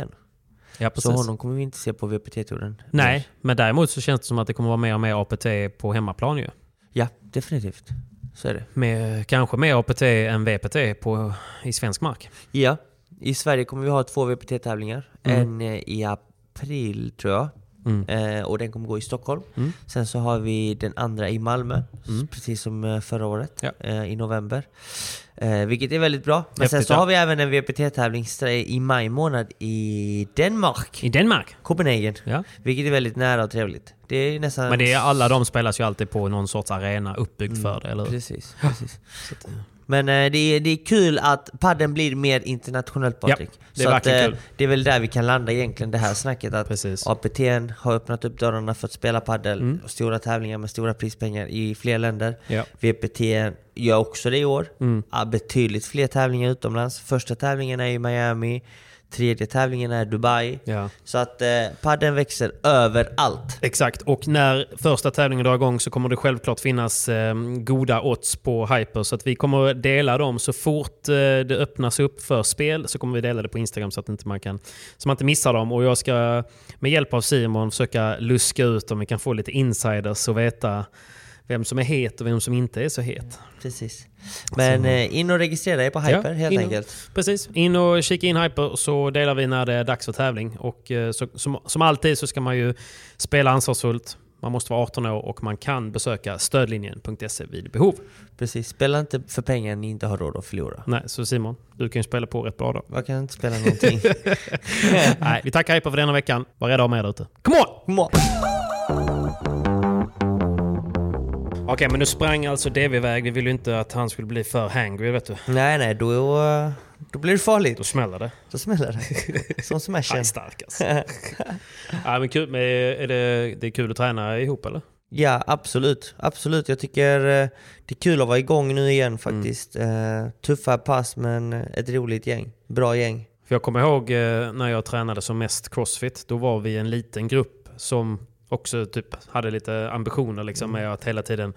Ja, Så honom kommer vi inte se på VPT-touren. Nej, men däremot så känns det som att det kommer vara mer och mer APT på hemmaplan ju. Ja, definitivt. Så är det. Med, kanske mer APT än VPT på, i svensk mark. Ja, i Sverige kommer vi ha två VPT-tävlingar. Mm. En eh, i april tror jag. Mm. Eh, och den kommer gå i Stockholm. Mm. Sen så har vi den andra i Malmö, Mm. precis som eh, förra året, Ja. i november. Vilket är väldigt bra. Men sen Häftigt, så ja. har vi även en VPT-tävling stra- i maj månad i Danmark. I Danmark. Copenhagen. Ja. Vilket är väldigt nära och trevligt. Det är nästan... Men det är, alla de spelas ju alltid på någon sorts arena uppbyggd för det, eller hur? Precis, precis. Men eh, det, är, det är kul att padden blir mer internationellt Ja, Patrik. det är Så att, verkligen eh, kul. det är väl där vi kan landa egentligen, det här snacket. Att Precis. APT har öppnat upp dörrarna för att spela paddel Mm. och stora tävlingar med stora prispengar i fler länder. Ja. VPT gör också det i år. Mm. Ja, betydligt fler tävlingar utomlands. Första tävlingen är i Miami, tredje tävlingen är Dubai. Ja. Så att eh, padden växer överallt. Exakt, och när första tävlingen drar igång så kommer det självklart finnas eh, goda odds på Hyper. Så att vi kommer dela dem så fort eh, det öppnas upp för spel så kommer vi dela det på Instagram så att inte man kan så man inte missar dem. Och jag ska med hjälp av Simon försöka luska ut om vi kan få lite insiders och veta vem som är het och vem som inte är så het. Precis. Men eh, in och registrera er på Hyper Ja, helt in och- enkelt. Precis, in och kika in Hyper så delar vi när det är dags för tävling. Och eh, så, som, som alltid så ska man ju spela ansvarsfullt. Man måste vara 18 år och man kan besöka stödlinjen.se vid behov. Precis, spela inte för pengar ni inte har råd att förlora. Nej, så Simon, du kan ju spela på rätt bra då. Jag kan inte spela någonting. Nej, vi tackar Hyper för denna veckan. Var rädda om er ute. Come on! Come on. Okej, men nu sprang alltså DV iväg. Vi ville ju inte att han skulle bli för hangry, vet du. Nej, nej, då, då blir det farligt. Då smäller det. Då smäller det. Som Han är smashen. stark alltså. ja, men kul, men är det, det är kul att träna ihop eller? Ja, absolut. Absolut. Jag tycker eh, det är kul att vara igång nu igen faktiskt. Eh, Tuffa pass, men ett roligt gäng. Bra gäng. För jag kommer ihåg eh, när jag tränade som mest crossfit. Då var vi en liten grupp som också typ hade lite ambitioner liksom, med att hela tiden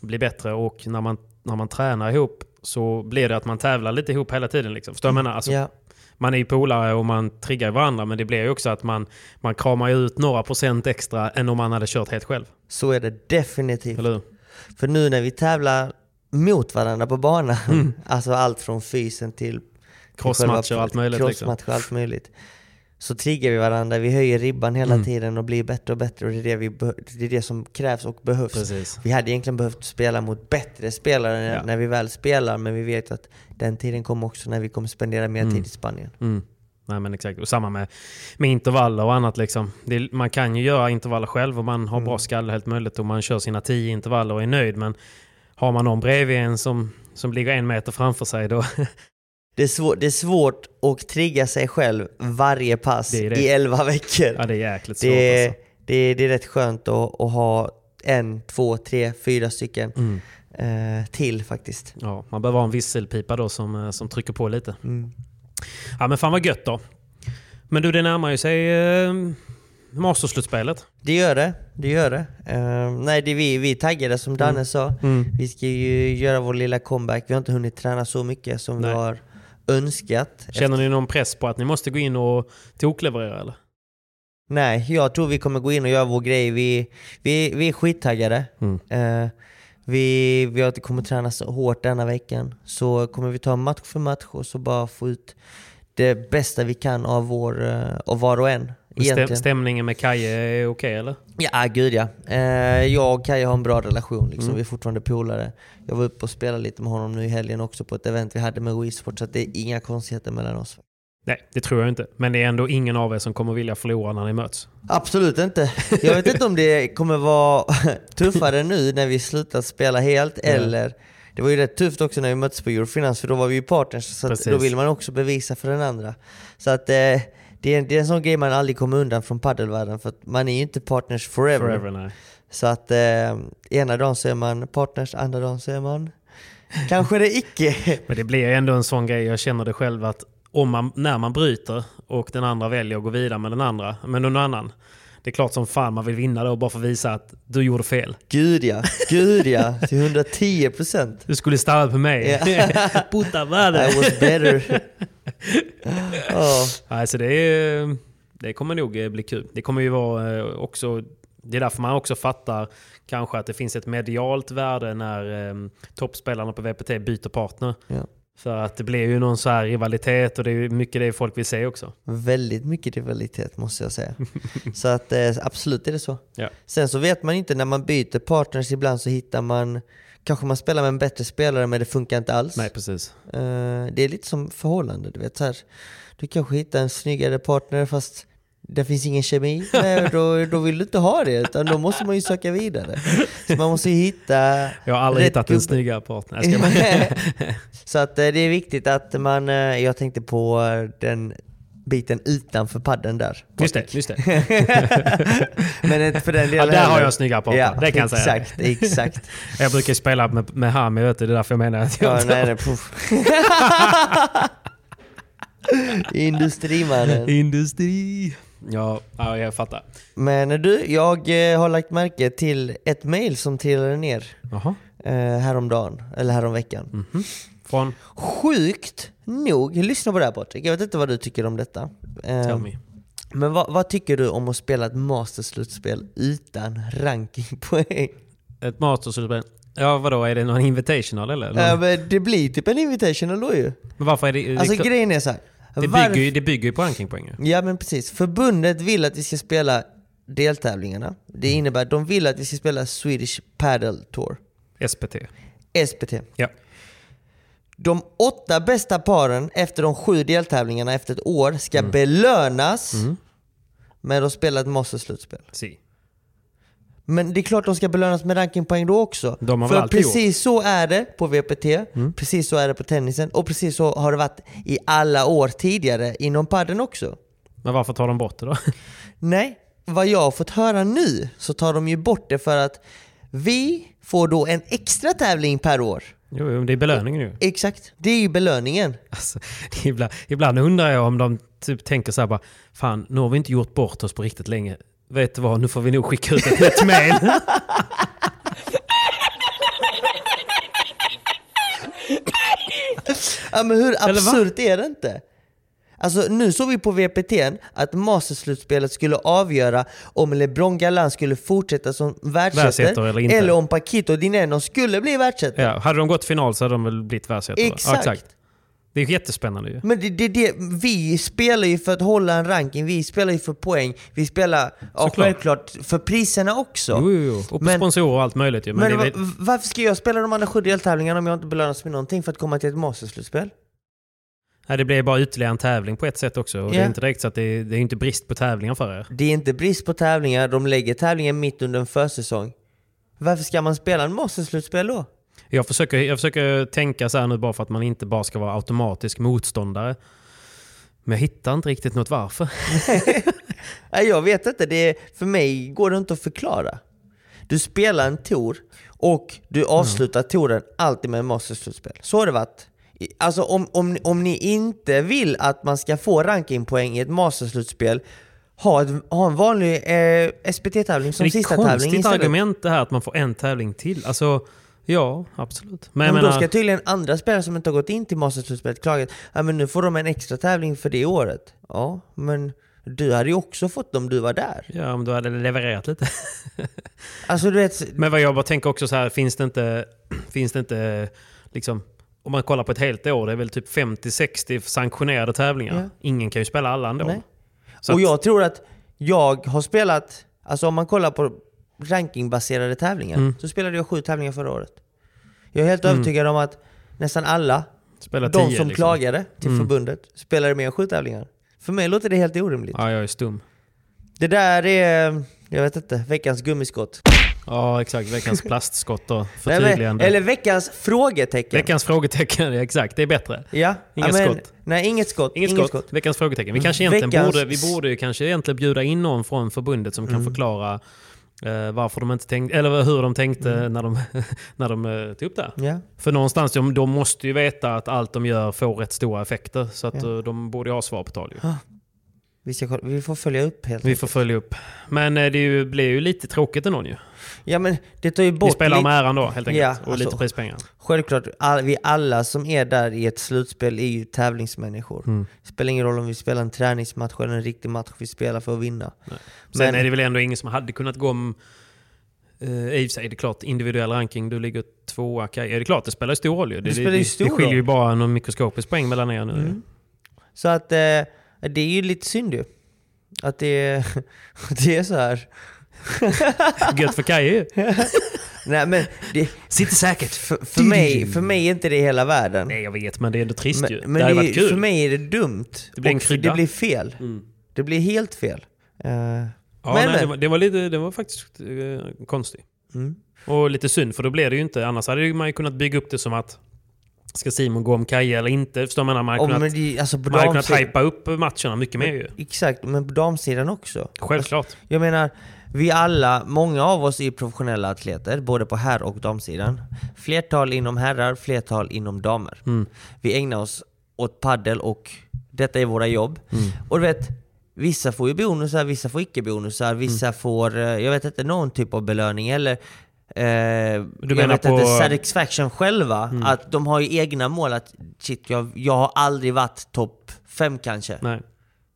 bli bättre. Och när man, när man tränar ihop så blir det att man tävlar lite ihop hela tiden. Liksom. Förstår du vad jag menar? Alltså, Ja, Man är ju polare och man triggar varandra men det blir ju också att man, man kramar ut några procent extra än om man hade kört helt själv. så är det definitivt. Eller hur? För nu när vi tävlar mot varandra på banan, Mm. alltså allt från fysen till Crossmatcher och allt möjligt. Liksom. crossmatcher och allt möjligt. Så triggar vi varandra, vi höjer ribban hela Mm. tiden och blir bättre och bättre och det är det, vi det är det som krävs och behövs. Precis. Vi hade egentligen behövt spela mot bättre spelare när- Ja. när vi väl spelar, men vi vet att den tiden kommer också när vi kommer spendera mer Mm. tid i Spanien. Mm. Nej men exakt. Och samma med, med intervaller och annat. Liksom. Det, man kan ju göra intervaller själv och man har Mm. bra skalle helt möjligt och man kör sina tio intervaller och är nöjd. Men har man någon bredvid en som, som ligger en meter framför sig då... Det är, svår, det är svårt att trigga sig själv varje pass Det det. i elva veckor. ja det är jäkligt svårt det, är, alltså. det, är, det är rätt skönt att, att ha en, två, tre, fyra stycken Mm. eh, till faktiskt. Ja, man behöver ha en visselpipa då som, eh, som trycker på lite. Mm. Ja men fan vad gött då. Men du det närmar ju sig eh, Masterslutspelet. Det gör det, det gör det. Eh, nej, det vi, vi är taggade som Danne sa. Mm. Vi ska ju göra vår lilla comeback. Vi har inte hunnit träna så mycket som Nej. vi har önskat. Känner ni någon press på att ni måste gå in och tokleverera eller? Nej, jag tror vi kommer gå in och göra vår grej. Vi, vi, vi är skittaggade. Mm. Eh, vi, vi har kommer träna så hårt denna veckan. Så kommer vi ta match för match och så bara få ut det bästa vi kan av, vår, eh, av var och en. Stäm, stämningen med Kaje är okej eller? Ja, gud ja. Eh, jag och Kaja har en bra relation, liksom. Mm. vi är fortfarande polare. Jag var uppe och spelade lite med honom nu i helgen också på ett event vi hade med Wii Sport, så det är inga konstigheter mellan oss. Nej, det tror jag inte. Men det är ändå ingen av er som kommer vilja förlora när ni möts. Absolut inte. Jag vet inte om det kommer vara tuffare nu när vi slutat spela helt, Ja. eller det var ju rätt tufft också när vi möttes på Eurofinans, för då var vi ju partners, så då vill man också bevisa för den andra. Så att eh, det, är, det är en sån grej man aldrig kommer undan från paddelvärlden, för att man är ju inte partners forever. Forever, nej. Så att eh, ena dagen så är man partners, andra dagen så är man kanske det icke. Men det blir ändå en sån grej, jag känner det själv att om man, när man bryter och den andra väljer att gå vidare med den andra, med någon annan. Det är klart som fan man vill vinna då bara för att visa att du gjorde fel. Gud ja, gud ja, till 110 procent. Du skulle stanna på mig. Puta madre. I was better. Ja. Nej, så det är, Det kommer nog eh, bli kul. Det kommer ju vara eh, också... Det är därför man också fattar kanske att det finns ett medialt värde när eh, toppspelarna på VPT byter partner. Ja. För att det blir ju någon så här rivalitet och det är mycket det folk vill se också. Väldigt mycket rivalitet måste jag säga. så att eh, absolut är det så. Ja. Sen så vet man inte, när man byter partners ibland så hittar man Kanske man spelar med en bättre spelare men det funkar inte alls. Nej, precis. Eh, det är lite som förhållande, du vet så här. Du kanske hittar en snyggare partner fast det finns ingen kemi. Nej, då, då vill du inte ha det, utan då måste man ju söka vidare. Så man måste hitta... Jag har aldrig hittat en snyggare partner. Så att eh, det är viktigt att man, eh, jag tänkte på eh, den biten utanför padden där. Just det, just det. Men för den delen Ja, där har jag en snyggare partner. Ja, det kan jag säga. exakt, Exakt, Jag brukar spela med, med Hami, vet du, det är därför jag menar att jag ja, inte nej, nej. Industrimannen. Industri. Ja, ja, jag fattar. Men du, jag eh, har lagt märke till ett mail som trillade ner Jaha. eh, häromdagen, eller häromveckan. Från? Sjukt nog, lyssna på det här Patrik, jag vet inte vad du tycker om detta. Eh, Tell me. men vad, vad tycker du om att spela ett masterslutspel utan rankingpoäng? Ett masterslutspel. Ja, vadå? Är det någon invitational eller? Ja, men det blir typ en invitational då ju. Men varför är det... Alltså det, grejen är så här. Det, bygger, ju- det bygger ju på rankingpoäng. Ja men precis. Förbundet vill att vi ska spela deltävlingarna. Det Mm. innebär att de vill att vi ska spela Swedish Paddle Tour. SPT. SPT. Ja. De åtta bästa paren efter de sju deltävlingarna efter ett år ska Mm. belönas med att spela ett masterslutspel. Si. Men det är klart de ska belönas med rankingpoäng då också. För Mm. precis så är det på VPT, precis så är det på tennisen och precis så har det varit i alla år tidigare inom padden också. Men varför tar de bort det då? Nej, vad jag har fått höra nu så tar de ju bort det för att vi får då en extra tävling per år. Jo, jo, det är belöningen ju. Exakt, det är ju belöningen. Alltså, ibland, ibland undrar jag om de typ tänker så här bara, fan nu har vi inte gjort bort oss på riktigt länge. Vet du vad, nu får vi nog skicka ut ett nytt mail. Ja, men hur absurt är det inte? Alltså nu såg vi på VPT att masterslutspelet skulle avgöra om LeBron Galan skulle fortsätta som Världsettor eller inte. eller om Paquito Dineno skulle bli världsettor. ja, hade de gått final så hade de väl blivit världsettor? Exakt. Ja, exakt. Det är jättespännande ju. Men det, det, det, vi spelar ju för att hålla en ranking, vi spelar ju för poäng, vi spelar ja, självklart för priserna också. Jo, jo, jo. Och på Men- sponsorer och allt möjligt ju. Men, Men det varför ska jag spela de andra sju deltävlingarna om jag inte belönas med någonting för att komma till ett masterslutspel? nej, det blir bara ytterligare en tävling på ett sätt också. Och det Ja. är inte direkt så att det är, det är inte brist på tävlingar för er. Det är inte brist på tävlingar, de lägger tävlingen mitt under en försäsong. Varför ska man spela en masterslutspel då? Jag försöker, jag försöker tänka så här nu bara för att man inte bara ska vara automatisk motståndare. Men jag hittar inte riktigt något varför. Nej, jag vet inte, det är, för mig går det inte att förklara. Du spelar en tour och du avslutar touren alltid med masterslutspel. Så har det varit. Alltså om, om, om ni inte vill att man ska få rankingpoäng i ett masterslutspel, ha, ett, ha en vanlig eh, SPT-tävling som det är sista ett tävling konstigt argument det här att man får en tävling till. Alltså, ja, absolut. Men Men då menar, ska tydligen andra spelare som inte har gått in till masterslutspelet klaga ja, men nu får de en extra tävling för det året. Ja, men du hade ju också fått om du var där. ja, om du hade levererat lite. Alltså du vet, Men vad jag bara tänker också så här, finns det inte, finns det inte liksom, om man kollar på ett helt år, det är väl typ 50-60 sanktionerade tävlingar. Ja. Ingen kan ju spela alla ändå. Nej. Så och att- jag tror att jag har spelat, alltså om man kollar på rankingbaserade tävlingar, Mm. så spelade jag sju tävlingar förra året. Jag är helt övertygad om att nästan alla, Spela de 10, som liksom. klagade till Mm. förbundet, spelade mer än sju tävlingar. För mig låter det helt orimligt. Ja, jag är stum. Det där är, jag vet inte, veckans gummiskott. Ja, exakt. Veckans plastskott men, Förtydligande. eller veckans frågetecken. Veckans frågetecken, exakt. Det är bättre. Ja. Inga ja, men, skott. Nej, inget skott. Inget, skott. Veckans frågetecken. Vi kanske egentligen Veckans- borde, vi borde ju kanske egentligen bjuda in någon från förbundet som kan Mm. förklara varför de inte tänkte, eller hur de tänkte Mm. när de, när de eh, tog upp det. Ja. För någonstans, de, de måste ju veta att allt de gör får rätt stora effekter. Så att eh, de borde ha svar på tal ju. Ja. Vi, ska, vi får följa upp helt Vi enkelt. får följa upp. Men eh, det ju, blir ju lite tråkigt ändå ju. Ja men det tar ju bort Vi spelar lite- med äran då helt enkelt. Ja, och lite alltså, prispengar. Självklart, all, vi alla som är där i ett slutspel är ju tävlingsmänniskor. Mm. Det spelar ingen roll om vi spelar en träningsmatch eller en riktig match, vi spelar för att vinna. Sen Men- är det väl ändå ingen som hade kunnat gå om... Uh, I och för sig, det är klart, individuell ranking, du ligger tvåa, Kaj. Ja, det är klart, det spelar stor roll ju. Det, spelar ju det, stor det skiljer ju bara någon mikroskopisk poäng mellan er nu. Mm. Så att eh, det är ju lite synd ju. Att det är, att det är så här. Gött för Kaj ju. Nej men det, Sitter säkert. för, för, mig, för mig är inte det hela världen. Nej, jag vet, men det är ändå trist ju. Men, men det hade varit kul. för mig är det dumt. Det blir en krydda. Det blir fel. Mm. Det blir helt fel. Eh, Ja, men, nej, det, men. var, det var lite, det var faktiskt eh, konstigt. Mm. Och lite synd, för då blev det ju inte. Annars hade man ju kunnat bygga upp det som att Ska Simon gå om Kaja eller inte? Förstår man? Man hade kunnat, men det, alltså man kunnat hypa upp matcherna mycket mer ju. Exakt, men på damsidan också. Självklart. Jag menar, vi alla, många av oss är professionella atleter, både på herr och damsidan. Flertal inom herrar, flertal inom damer. Mm. Vi ägnar oss åt paddel och detta är våra jobb. Mm. Och du vet, vissa får ju bonusar, vissa får icke-bonusar, vissa Mm. får, eh, jag vet inte, någon typ av belöning eller Eh, jag menar vet på- inte, satisfaction själva, Mm. att de har ju egna mål att shit, jag, jag har aldrig varit topp fem kanske. Nej.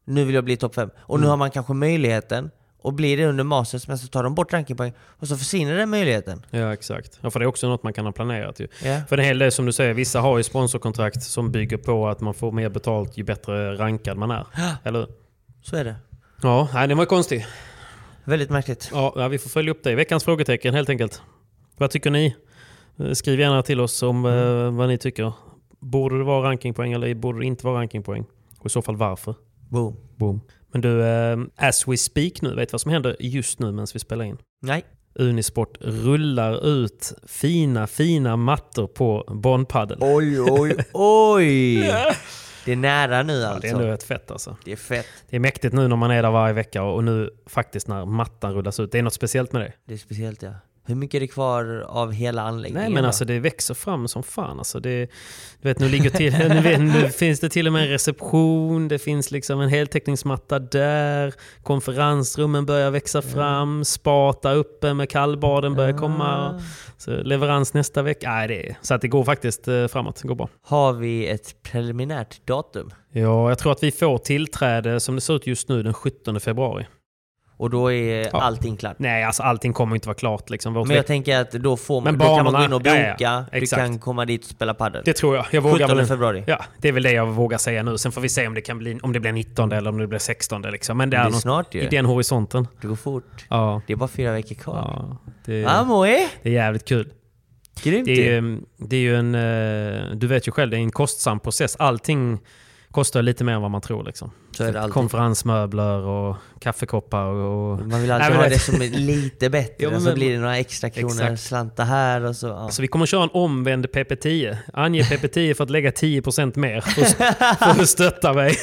Nu vill jag bli topp fem. Och nu Mm. har man kanske möjligheten och blir det under Masters, men så tar de bort rankingpoäng och så försvinner den möjligheten. Ja, exakt. Ja, för det är också något man kan ha planerat ju. Ja. För en hel del som du säger, vissa har ju sponsorkontrakt som bygger på att man får mer betalt ju bättre rankad man är. Eller hur? Så är det. Ja, nej, den var konstig. Väldigt märkligt. Ja, vi får följa upp det. Veckans frågetecken helt enkelt. Vad tycker ni? Eh, Skriv gärna till oss om eh, vad ni tycker. Borde det vara rankingpoäng eller borde det inte vara rankingpoäng? Och i så fall varför? Boom. Boom. Men du, eh, as we speak nu, vet du vad som händer just nu medan vi spelar in? Nej. Unisport rullar ut fina, fina mattor på Bondpaddel. Oj, oj, oj! Det är nära nu Ja, det är alltså. ändå rätt fett alltså. Det är fett. Det är mäktigt nu när man är där varje vecka och nu faktiskt när mattan rullas ut. Det är något speciellt med det. Det är speciellt ja. Hur mycket är det kvar av hela anläggningen? Nej men alltså det växer fram som fan. Alltså det, du vet, nu, ligger till, nu, vet, nu finns det till och med en reception, det finns liksom en heltäckningsmatta där, konferensrummen börjar växa fram, spata uppe med kallbaden börjar Ah. komma. Så leverans nästa vecka. Nej, det är, så att det går faktiskt eh, framåt, det går bra. Har vi ett preliminärt datum? Ja, jag tror att vi får tillträde som det ser ut just nu den 17 februari. Och då är Ja. allting klart? Nej, alltså allting kommer inte vara klart. Liksom. Men jag tänker att då, får man, Men då kan man gå banorna- in och boka, ja, ja. du kan komma dit och spela padel. Det tror jag. Jag vågar 17 väl, februari. Ja, det är väl det jag vågar säga nu. Sen får vi se om det kan bli om det blir 19 eller om det blir 16 liksom. Men det är, Det är något snart ju. i den horisonten. Det går fort. Ja. Det är bara fyra veckor kvar. ja det, Ja, Moe! det är jävligt kul. Grymt Det är, det är ju en... eh, Du vet ju själv, det är en kostsam process. Allting kostar lite mer än vad man tror. Liksom. Konferensmöbler och kaffekoppar och... Man vill Nej, alltid men ha det som är lite bättre, Ja, men- så blir det några extra kronor, Exakt. slantar här och så. Ja. Så vi kommer köra en omvänd PP10. Ange PP10 för att lägga 10% mer för för att stötta mig.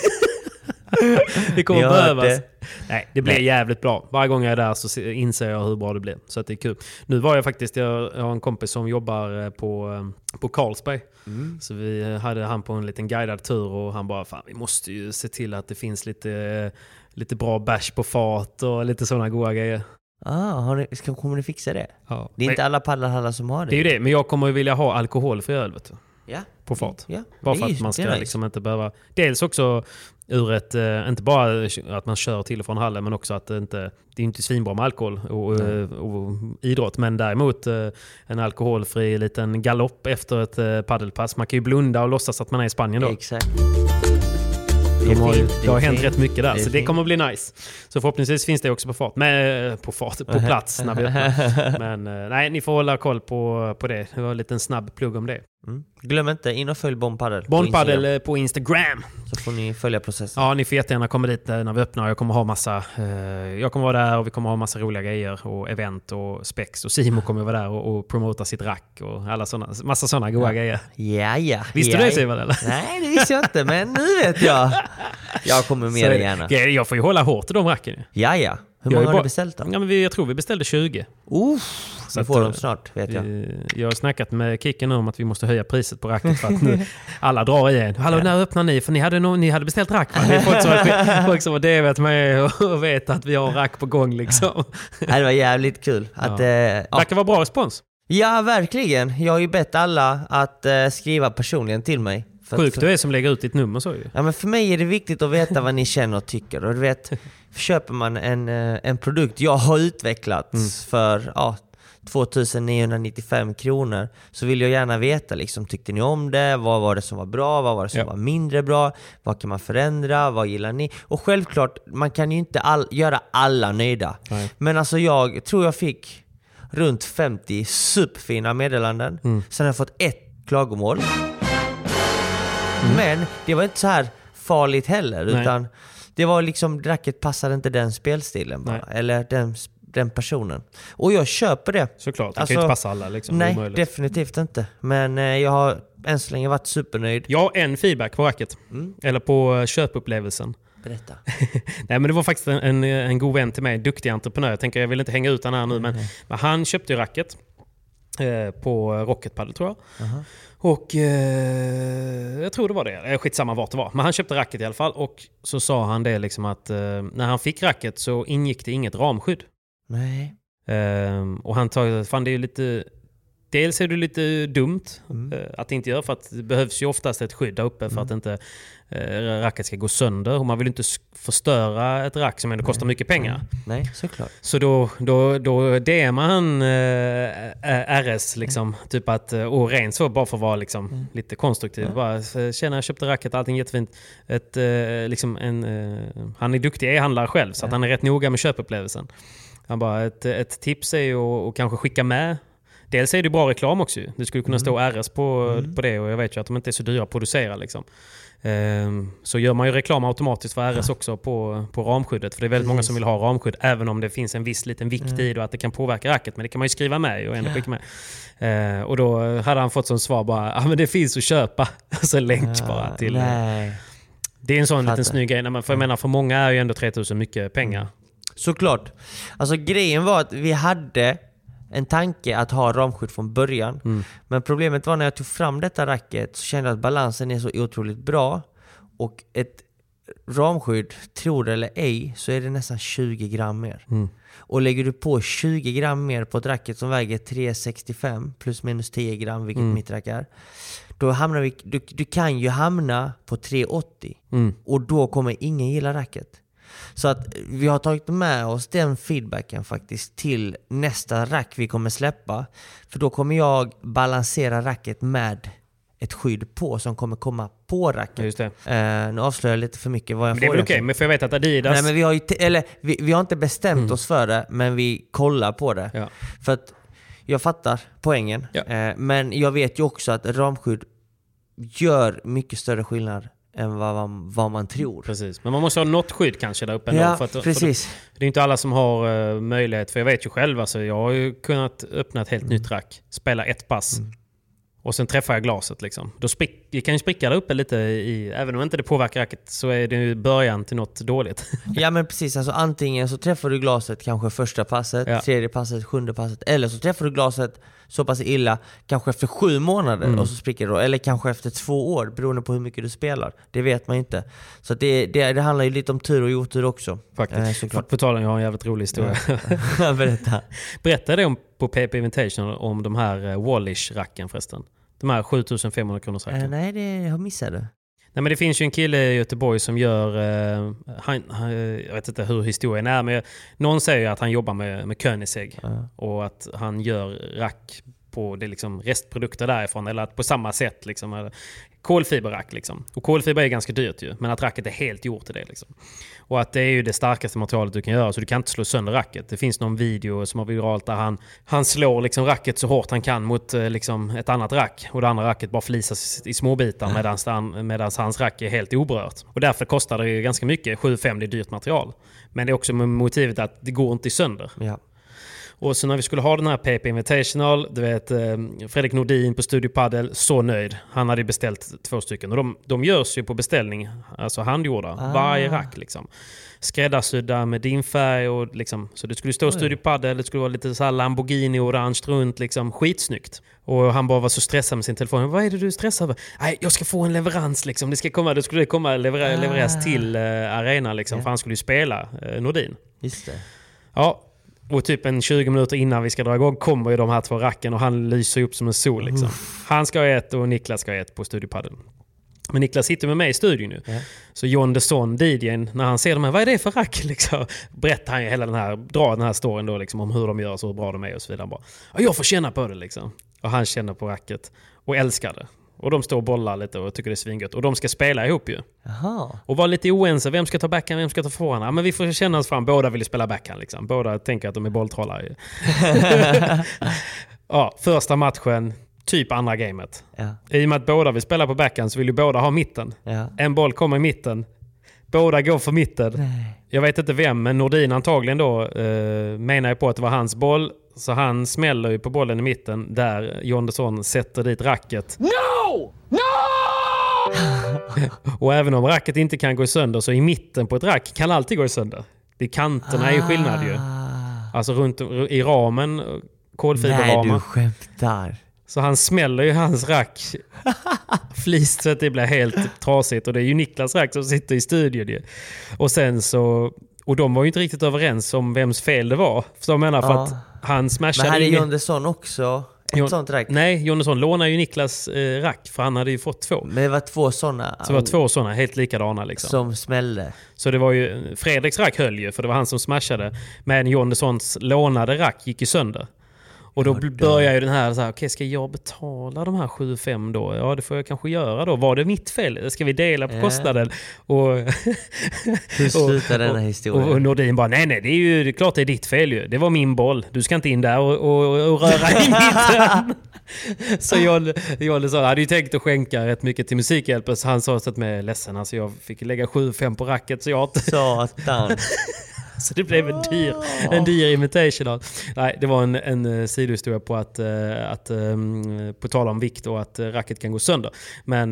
Det kommer behövas. det. Nej, det blir jävligt bra. Varje gång jag är där så se- inser jag hur bra det blir. Så det är kul. Nu var jag faktiskt, jag, har en kompis som jobbar eh, på, eh, på Carlsberg. Mm. Så vi eh, hade han på en liten guidad tur och han bara, fan vi måste ju se till att det finns lite, lite bra bärs på fat och lite sådana goda grejer. Ah, har ni, ska, kommer ni fixa det? Ja. Det är inte alla paddelhallar som har det. det är ju det, men jag kommer ju vilja ha alkoholfri öl vet du. Ja. På fat. Ja, Bara för att man ska liksom inte behöva... Dels också ur ett, eh, inte bara att man kör till och från hallen, men också att det inte... Det är inte svinbra med alkohol och, och idrott, men däremot eh, en alkoholfri liten galopp efter ett eh, paddelpass. Man kan ju blunda och låtsas att man är i Spanien då. Exakt. De har, fint, det har hänt fint. rätt mycket där, Det så det kommer att bli nice. Så förhoppningsvis finns det också på fart. Men, på fart, på plats när vi öppnar. Men nej, ni får hålla koll på, på det. Det var en liten snabb plugg om det. Mm. Glöm inte, in och följ Bondpaddel på Bondpaddel Instagram, eh, på Instagram. Så får ni följa processen. Ja, ni får jättegärna komma dit när vi öppnar. Jag kommer ha massa... Eh, jag kommer vara där och vi kommer ha massa roliga grejer och event och spex. Och Simo kommer vara där och, och promota sitt rack och alla såna, massa sådana goda grejer. Ja, ja. Visste ja, du det ja. Simon eller? Nej, det visste jag inte, men nu vet jag. Jag kommer mer än gärna. Jag får ju hålla hårt i de racken. Ja, ja. Hur Jag många har bara- du beställt då? Ja, men vi, jag tror vi beställde 20. Uff, Så vi att, får eh, dem snart vet jag. Eh, Jag har snackat med Kicken om att vi måste höja priset på racket för att nu alla drar igen. Hallå, när öppnar ni? För ni hade, nog- ni hade beställt rack va? Det är folk som har, folk som har devat med och vet att vi har rack på gång liksom. Nej, det var jävligt kul. Att, Ja. eh, ja. Verkar vara bra respons. ja, verkligen. Jag har ju bett alla att eh, skriva personligen till mig. Att- Sjukt du är som lägger ut ditt nummer så ju. Ja, men för mig är det viktigt att veta vad ni känner och tycker. Och du vet, köper man en, eh, en produkt jag har utvecklat Mm. för ja, 2995 kronor så vill jag gärna veta, liksom, tyckte ni om det? Vad var det som var bra? Vad var det som Ja. var mindre bra? Vad kan man förändra? Vad gillar ni? Och självklart, man kan ju inte all, göra alla nöjda. Nej. Men alltså jag tror jag fick runt 50 superfina meddelanden. Mm. Sen har jag fått ett klagomål. Men det var inte så här farligt heller. Nej. Utan det var liksom, racket passade inte den spelstilen bara. Eller den, den personen. Och jag köper det. Såklart, det Alltså, kan ju inte passa alla liksom. Nej, omöjligt. definitivt inte. Men eh, jag har än så länge varit supernöjd. Jag har en feedback på racket. Mm. Eller på eh, köpupplevelsen. Berätta. Nej men det var faktiskt en, en, en god vän till mig, en duktig entreprenör. Jag tänker jag vill inte hänga ut han här nu men, men han köpte ju racket. Eh, på Rocket Padel tror jag. Och eh, jag tror det var det. Eh, Skitsamma vart det var. Men han köpte racket i alla fall. Och så sa han det liksom att eh, när han fick racket så ingick det inget ramskydd. Nej. Ehm, och han tar, fan det är ju lite... Dels är det lite dumt Mm. eh, att inte göra för att det behövs ju oftast ett skydd där uppe för att inte eh, racket ska gå sönder. Och man vill inte förstöra ett rack som ändå kostar mycket pengar. Nej, såklart. Så då, då, då DMar han eh, RS liksom. Typ att, eh, och rent så bara för att vara liksom, lite konstruktiv. Bara, eh, tjena jag köpte racket, allting jättefint. Ett, eh, liksom en, eh, han är duktig e-handlare själv så att han är rätt noga med köpupplevelsen. Han bara, ett, ett tips är ju att kanske skicka med Dels är det bra reklam också ju. Det skulle kunna stå RS på, på det och jag vet ju att de inte är så dyra att producera. Liksom. Ehm, så gör man ju reklam automatiskt för RS också på, på ramskyddet. För det är väldigt många som vill ha ramskydd även om det finns en viss liten vikt i det och att det kan påverka racket. Men det kan man ju skriva med och ändå skicka med. Ehm, och då hade han fått som svar bara ja men det finns att köpa. Alltså länk bara till... Nej. Det är en sån Fattar. liten snygg grej. Nej, men För jag menar för många är ju ändå 3000 mycket pengar. Såklart. Alltså grejen var att vi hade en tanke att ha ramskydd från början. Mm. Men problemet var när jag tog fram detta racket så kände jag att balansen är så otroligt bra. Och ett ramskydd, tror det eller ej, så är det nästan 20 gram mer. Mm. Och lägger du på 20 gram mer på ett racket som väger 365 plus minus 10 gram, vilket Mm. mitt rack är. Då hamnar vi, du, du kan ju hamna på 380 Mm. och då kommer ingen gilla racket. Så att vi har tagit med oss den feedbacken faktiskt till nästa rack vi kommer släppa. För då kommer jag balansera racket med ett skydd på som kommer komma på racket. Eh, nu avslöjar jag lite för mycket vad jag Men det är får väl okej, men för jag vet att Adidas... Nej men vi har ju, eller vi, vi har inte bestämt oss för det, men vi kollar på det. Ja. För att jag fattar poängen. Ja. Eh, men jag vet ju också att ramskydd gör mycket större skillnad än vad man, vad man tror. Precis, men man måste ha något skydd kanske där uppe ändå. Ja, för att, För precis. det är inte alla som har eh, möjlighet, för jag vet ju själv, alltså, jag har ju kunnat öppna ett helt nytt rack, spela ett pass och sen träffar jag glaset. Liksom. Då sprick, det kan ju spricka där uppe lite, i, även om inte det påverkar racket så är det ju början till något dåligt. Ja men precis, alltså antingen så träffar du glaset kanske första passet, Ja. tredje passet, sjunde passet. Eller så träffar du glaset så pass illa, kanske efter sju månader Mm. och så spricker det då. Eller kanske efter två år, beroende på hur mycket du spelar. Det vet man inte. Så det, det, det handlar ju lite om tur och otur också. Faktiskt. Eh, På, tal om, jag har en jävligt rolig historia. Berätta. Berättade om, på PP Invitation om de här uh, Wallish-racken förresten? De här 7500 kronors racken. Eh, nej, det har missat. Nej, men det finns ju en kille i Göteborg som gör, eh, han, han, jag vet inte hur historien är, men någon säger ju att han jobbar med, med Koenigsegg Ja. och att han gör rack på det liksom restprodukter därifrån, eller att på samma sätt. Liksom, kolfiberrack liksom. Och kolfiber är ganska dyrt ju, men att racket är helt gjort till det. Liksom. Och att det är ju det starkaste materialet du kan göra, så du kan inte slå sönder racket. Det finns någon video som har viralt där han, han slår liksom racket så hårt han kan mot eh, liksom ett annat rack. Och det andra racket bara flisas i små bitar medan han, medans hans rack är helt oberört. Och därför kostar det ju ganska mycket. 7-5 det är dyrt material. Men det är också motivet att det går inte sönder. Ja. Och så när vi skulle ha den här PP Invitational, du vet eh, Fredrik Nordin på Studio Padel, så nöjd. Han hade beställt två stycken. Och de, de görs ju på beställning, alltså handgjorda, Ah. varje rack liksom. Skräddarsydda med din färg och liksom, så det skulle stå Studio Padel, det skulle vara lite så Lamborghini orange runt, liksom skitsnyggt. Och han bara var så stressad med sin telefon. Vad är det du är stressad över? Nej, jag ska få en leverans liksom. Det ska komma, det skulle komma lever, levereras till eh, arena liksom, för han skulle ju spela eh, Nordin. Just det. Ja, och typ en 20 minuter innan vi ska dra igång kommer ju de här två racken och han lyser upp som en sol. Liksom. Han ska ha ett och Niklas ska ha ett på Studio Padel. Men Niklas sitter med mig i studion nu. Så John Desson, DJn, när han ser de här, vad är det för rack? Liksom, berättar han ju hela den här, drar den här storyn då liksom, om hur de gör och hur bra de är och så vidare. Han bara, "Ja, jag får känna på det liksom. Och han känner på racket och älskar det. Och de står och bollar lite och tycker det är svingött. Och de ska spela ihop ju. Jaha. Och var lite oense. Vem ska ta backhand, vem ska ta forehand? Ja, men vi får känna oss fram. Båda vill ju spela backhand. Liksom. Båda tänker att de är bolltrollar. ju. ja, första matchen, typ andra gamet. Ja. I och med att båda vill spela på backhand så vill ju båda ha mitten. Ja. En boll kommer i mitten. Båda går för mitten. Jag vet inte vem, men Nordin antagligen då eh, menar ju på att det var hans boll. Så han smäller ju på bollen i mitten där John Desson sätter dit racket. No! Och även om racket inte kan gå sönder så i mitten på ett rack kan alltid gå sönder. Det är kanterna är ju skillnad ju. Alltså runt i ramen, Nej, kolfiberramen. du skämtar. Så han smäller ju hans rack flist så att det blir helt trasigt. Och det är ju Niklas rack som sitter i studion ju. Och sen så... Och de var ju inte riktigt överens om vems fel det var. Så jag menar för att han smashade Men hade ingen- John Desson också ett Jon- sånt rack? Nej, Jonnesson lånade ju Niklas eh, rack för han hade ju fått två. Men det var två sådana Så det var två sådana helt likadana liksom. som smällde. Så det var ju, Fredriks rack höll ju, för det var han som smashade. Men John Dessons lånade rack gick ju sönder. Och då börjar ju den här, så här okej ska jag betala de här 7-5 då? Ja det får jag kanske göra då. Var det mitt fel? Ska vi dela på Ja. kostnaden? Och, Hur slutar denna och, historia? och, och Nordin bara, nej nej det är ju det är klart det är ditt fel ju. Det var min boll. Du ska inte in där och, och, och röra i mitten. Så John, John sa, hade ju tänkt att skänka rätt mycket till Musikhjälpen så han sa så att mig ledsen alltså jag fick lägga 7-5 på racket så jag har inte Satan. så det blev en dyr, en dyr invitational. Nej, det var en, en eh, sidohistoria på att, eh, att um, på tal om vikt och att eh, racket kan gå sönder. Men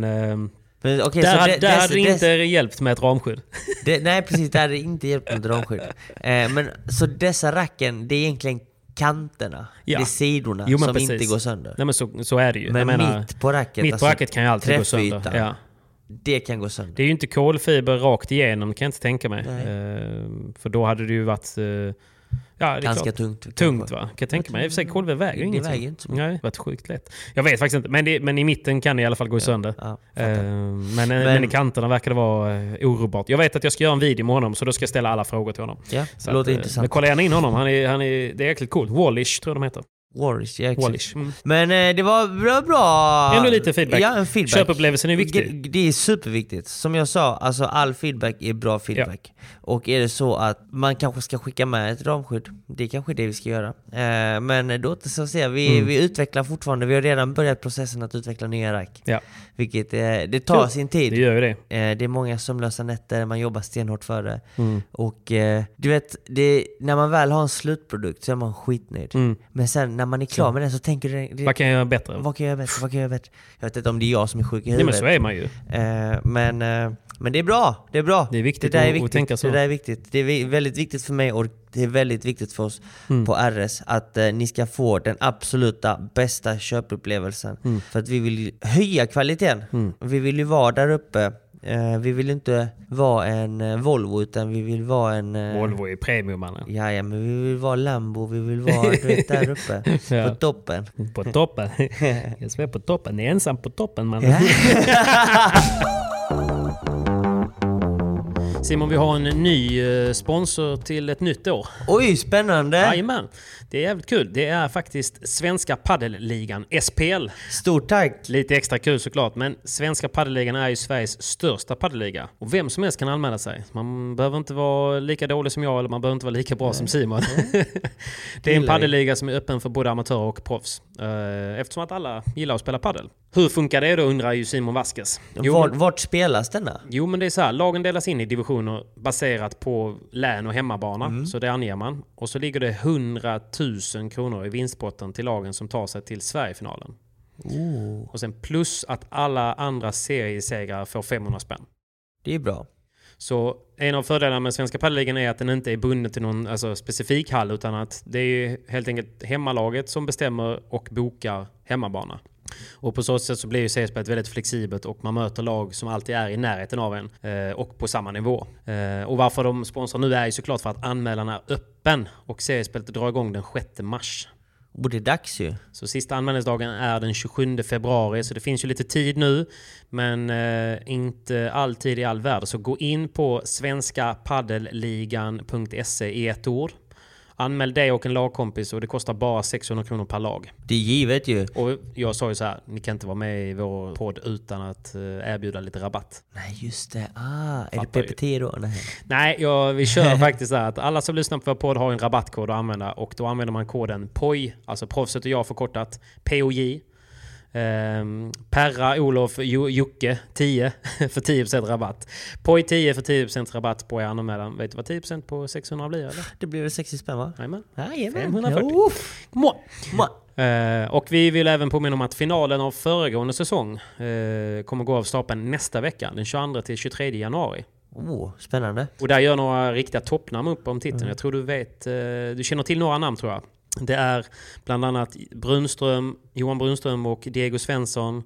Men, okej, där, det- där dess- hade det dess- inte hjälpt med ett ramskydd. Det, nej precis, det hade inte hjälpt med dramskydd. Eh, men så dessa racken, det är egentligen kanterna, Ja. det är sidorna Jo, som precis. inte går sönder. Nej men så, så är det ju. Men Jag menar, mitt på racket, mitt på alltså racket kan ju alltid gå sönder. Ja. Det kan gå sönder. Det är ju inte kolfiber rakt igenom kan jag inte tänka mig. Ehm, för då hade det ju varit... eh, ja, det Ganska klart. tungt. Tungt va? Kan jag tänka mig. I och för sig kolfiber väger ju Det ingenting. väger inte så mycket. Nej, det varit sjukt lätt. Jag vet faktiskt inte. Men, det, men i mitten kan det i alla fall gå sönder. Ja, fattar. Ehm, men, men i kanterna verkar det vara eh, orubbart. Jag vet att jag ska göra en video med honom så då ska jag ställa alla frågor till honom. Ja, Så det låter att, eh, intressant. Men kolla gärna in honom. Han är, han är, det är jäkligt coolt. Wallish tror jag de heter. Wallish, ja. Wallish. Mm. Men eh, det var bra, bra... Ändå lite feedback. Ja, en feedback. Köpupplevelsen är viktig. G- Det är superviktigt. Som jag sa, alltså all feedback är bra feedback. Och är det så att man kanske ska skicka med ett ramskydd, det är kanske det vi ska göra. Eh, men då återstår att se. Vi, Mm. vi utvecklar fortfarande, vi har redan börjat processen att utveckla nya rack. Ja. Vilket, eh, det tar Kul. sin tid. Det gör ju det. Eh, det är många sömnlösa nätter, man jobbar stenhårt för det. Mm. Och eh, du vet, det, när man väl har en slutprodukt så är man skitnöjd. Mm. Men sen när man är klar med den så tänker du... Det, Vad kan jag göra bättre? vad kan jag göra bättre? Vad kan jag göra bättre? Jag vet inte om det är jag som är sjuk i Nej men huvudet. så är man ju. Eh, men, eh, men det är bra, det är bra. Det är viktigt det där är att- att viktigt. tänka så. Det där är viktigt. Det är väldigt viktigt för mig och det är väldigt viktigt för oss Mm. på RS att eh, ni ska få den absoluta bästa köpupplevelsen. Mm. För att vi vill höja kvaliteten. Vi vill ju vara där uppe. Eh, vi vill inte vara en eh, Volvo utan vi vill vara en... eh, Volvo är premium mannen. Ja, ja, men vi vill vara Lambo, vi vill vara du vet, där uppe. Ja. På toppen. På toppen. Jag som är på toppen. Ni är ensam på toppen man. Simon, vi har en ny eh, sponsor till ett nytt år. Oj, spännande! Jajamän. Det är jävligt kul. Det är faktiskt Svenska Paddelligan, SPL. Stort tack! Lite extra kul såklart, men Svenska Paddelligan är ju Sveriges största paddelliga. Och vem som helst kan anmäla sig. Man behöver inte vara lika dålig som jag eller man behöver inte vara lika bra som Simon. det är en paddelliga som är öppen för både amatörer och proffs. Eh, Eftersom att alla gillar att spela paddel. Hur funkar det då undrar ju Simon. Jo, Vart, vart spelas denna? Jo men det är så här, lagen delas in i divisioner baserat på län och hemmabana. Mm. Så det anger man. Och så ligger det 100 000 kronor i vinstpotten till lagen som tar sig till Sverigefinalen. Och sen plus att alla andra seriesegrar får 500 spänn. Det är bra. Så en av fördelarna med Svenska Paddelligan är att den inte är bunden till någon alltså, specifik hall utan att det är helt enkelt hemmalaget som bestämmer och bokar hemmabana. Och på så sätt så blir ju CS-spelet väldigt flexibelt och man möter lag som alltid är i närheten av en eh, och på samma nivå. Eh, och varför de sponsrar nu är ju såklart för att anmälan är öppen och CS-spelet drar igång den 6 mars. Och det är dags ju. Så sista anmälningsdagen är den 27 februari, så det finns ju lite tid nu. Men eh, inte alltid i all värld. Så gå in på svenskapaddelligan.se i ett ord. Anmäl dig och en lagkompis och det kostar bara 600 kronor per lag. Det är givet ju. Och jag sa ju så här, ni kan inte vara med i vår podd utan att eh, erbjuda lite rabatt. Nej just det. Ah, är det PPT då? Nej. Nej, ja, vi kör faktiskt så här att alla som lyssnar på vår podd har en rabattkod att använda och då använder man koden POJ, alltså proffset och jag förkortat, POJ. Ehm, Perra, Olof, Jo- Jocke 10 för 10% rabatt. POJ 10 för 10% rabatt på er anmälan. Vet du vad 10% på 600 blir eller? Det blir väl 60 spänn va? Jajamän. Jajamän. 540. Jo. Må. Må. Eh, och vi vill även påminna om att finalen av föregående säsong eh, kommer gå av stapeln nästa vecka, den 22 till 23 januari. Oh, spännande. Och där gör några riktiga toppnamn upp om titeln. Jag tror du vet, eh, du känner till några namn tror jag. Det är bland annat Brunström, Johan Brunström och Diego Svensson,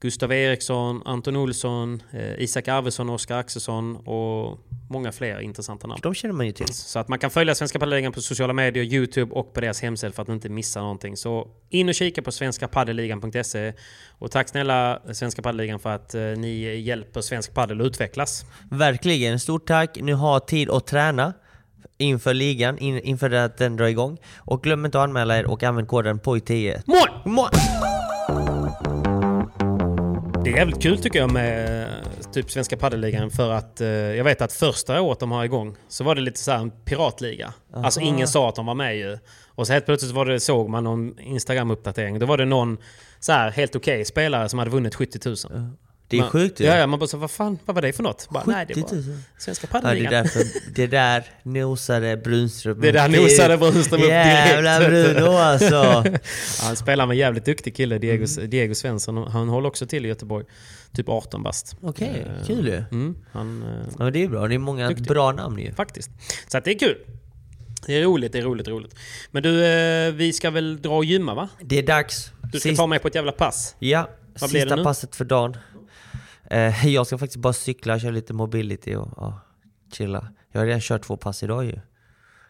Gustav Eriksson, Anton Olsson, eh, Isak Arvidsson, Oskar Axelsson och många fler intressanta namn. De känner man ju till. Så att man kan följa Svenska Paddelligan på sociala medier, Youtube och på deras hemsida för att inte missa någonting. Så in och kika på svenskapaddelligan.se. Och tack snälla Svenska Paddelligan för att eh, ni hjälper svensk paddel att utvecklas. Verkligen. Stort tack. Nu har tid att träna inför ligan, in, inför att den drar igång. Och glöm inte att anmäla er och använd koden POJ10. Mål! Mål! Det är jävligt kul tycker jag med eh, typ Svenska Paddelligan för att eh, jag vet att första året de har igång så var det lite så en piratliga. Alltså ingen sa att de var med ju. Och så helt plötsligt var det, såg man någon Instagram-uppdatering. Då var det någon så här helt okej spelare som hade vunnit 70 000. Det är Man- sjukt ju. Ja, ja, man bara så, vad fan, vad var det för något? Bara, nej, det 70 000. var Svenska Ja, det, är Paddelligan. därför, det där nosade Brunström Det där nosade Brunström upp. Jävla Bruno alltså! Han spelar med en jävligt duktig kille, Diego, Mm. Diego Svensson. Han håller också till i Göteborg. Typ 18 bast. Okej, Eh, kul ju. Mm, han, eh, Ja, det är bra. Det är många Duktig. bra namn ju. Faktiskt. Så att det är kul. Det är roligt, det är roligt, det är roligt. Men du, eh, vi ska väl dra och gymma va? Det är dags. Du ska Sist- ta mig på ett jävla pass. Ja, Vad blir det sista passet för dagen. Eh, jag ska faktiskt bara cykla, köra lite mobility och ja, chilla. Jag har redan kört två pass idag ju.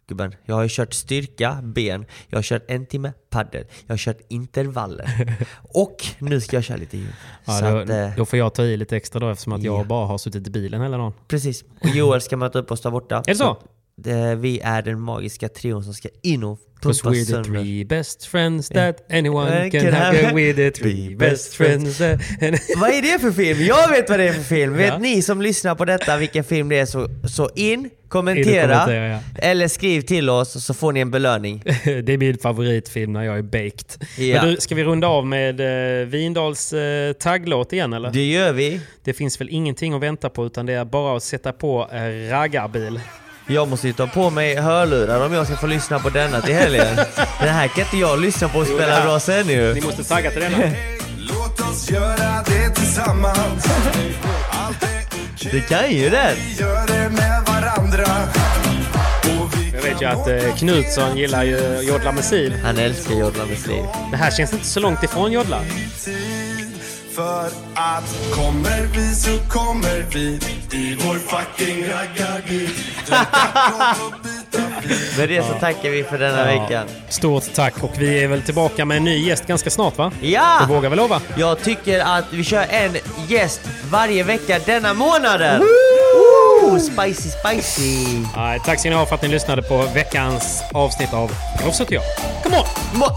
Gubben, jag har ju kört styrka, ben, jag har kört en timme paddel, jag har kört intervaller. och nu ska jag köra lite gym. Så Ja, att, då, eh, då får jag ta i lite extra då eftersom att jag Ja. bara har suttit i bilen hela dagen. precis. Och Joel ska möta upp oss där borta. Är det så? Det, vi är den magiska trion som ska in och pumpa we're the sönder. three best friends that anyone Eh, can have. We're the three best friends that... Vad är det för film? Jag vet vad det är för film. Vet Ja. ni som lyssnar på detta vilken film det är så, så in, kommentera, ja. eller skriv till oss så får ni en belöning. det är min favoritfilm när jag är baked. Ja. Men du, ska vi runda av med uh, Vindals uh, tagglåt igen eller? Det gör vi. Det finns väl ingenting att vänta på utan det är bara att sätta på uh, raggarbil. Jag måste ju ta på mig hörlurar om jag ska få lyssna på denna till helgen. Den här kan inte jag lyssna på och spela bra sen ju. Ni måste tagga till denna. Låt oss göra det tillsammans Det kan ju den. Jag vet ju att uh, Knutsson gillar ju jodla med sil. Han älskar jodla med sliv. Det här känns inte så långt ifrån jodla. För att kommer vi så kommer vi I vår fucking fil Med det så tackar vi för denna veckan. Stort tack och vi är väl tillbaka med en ny gäst ganska snart va? Det Ja! vågar vi lova. Jag tycker att vi kör en gäst varje vecka denna månaden. Woo! Spicy, spicy. Nej, tack ska ni ha för att ni lyssnade på veckans avsnitt av Proffset och jag. Come on! Må-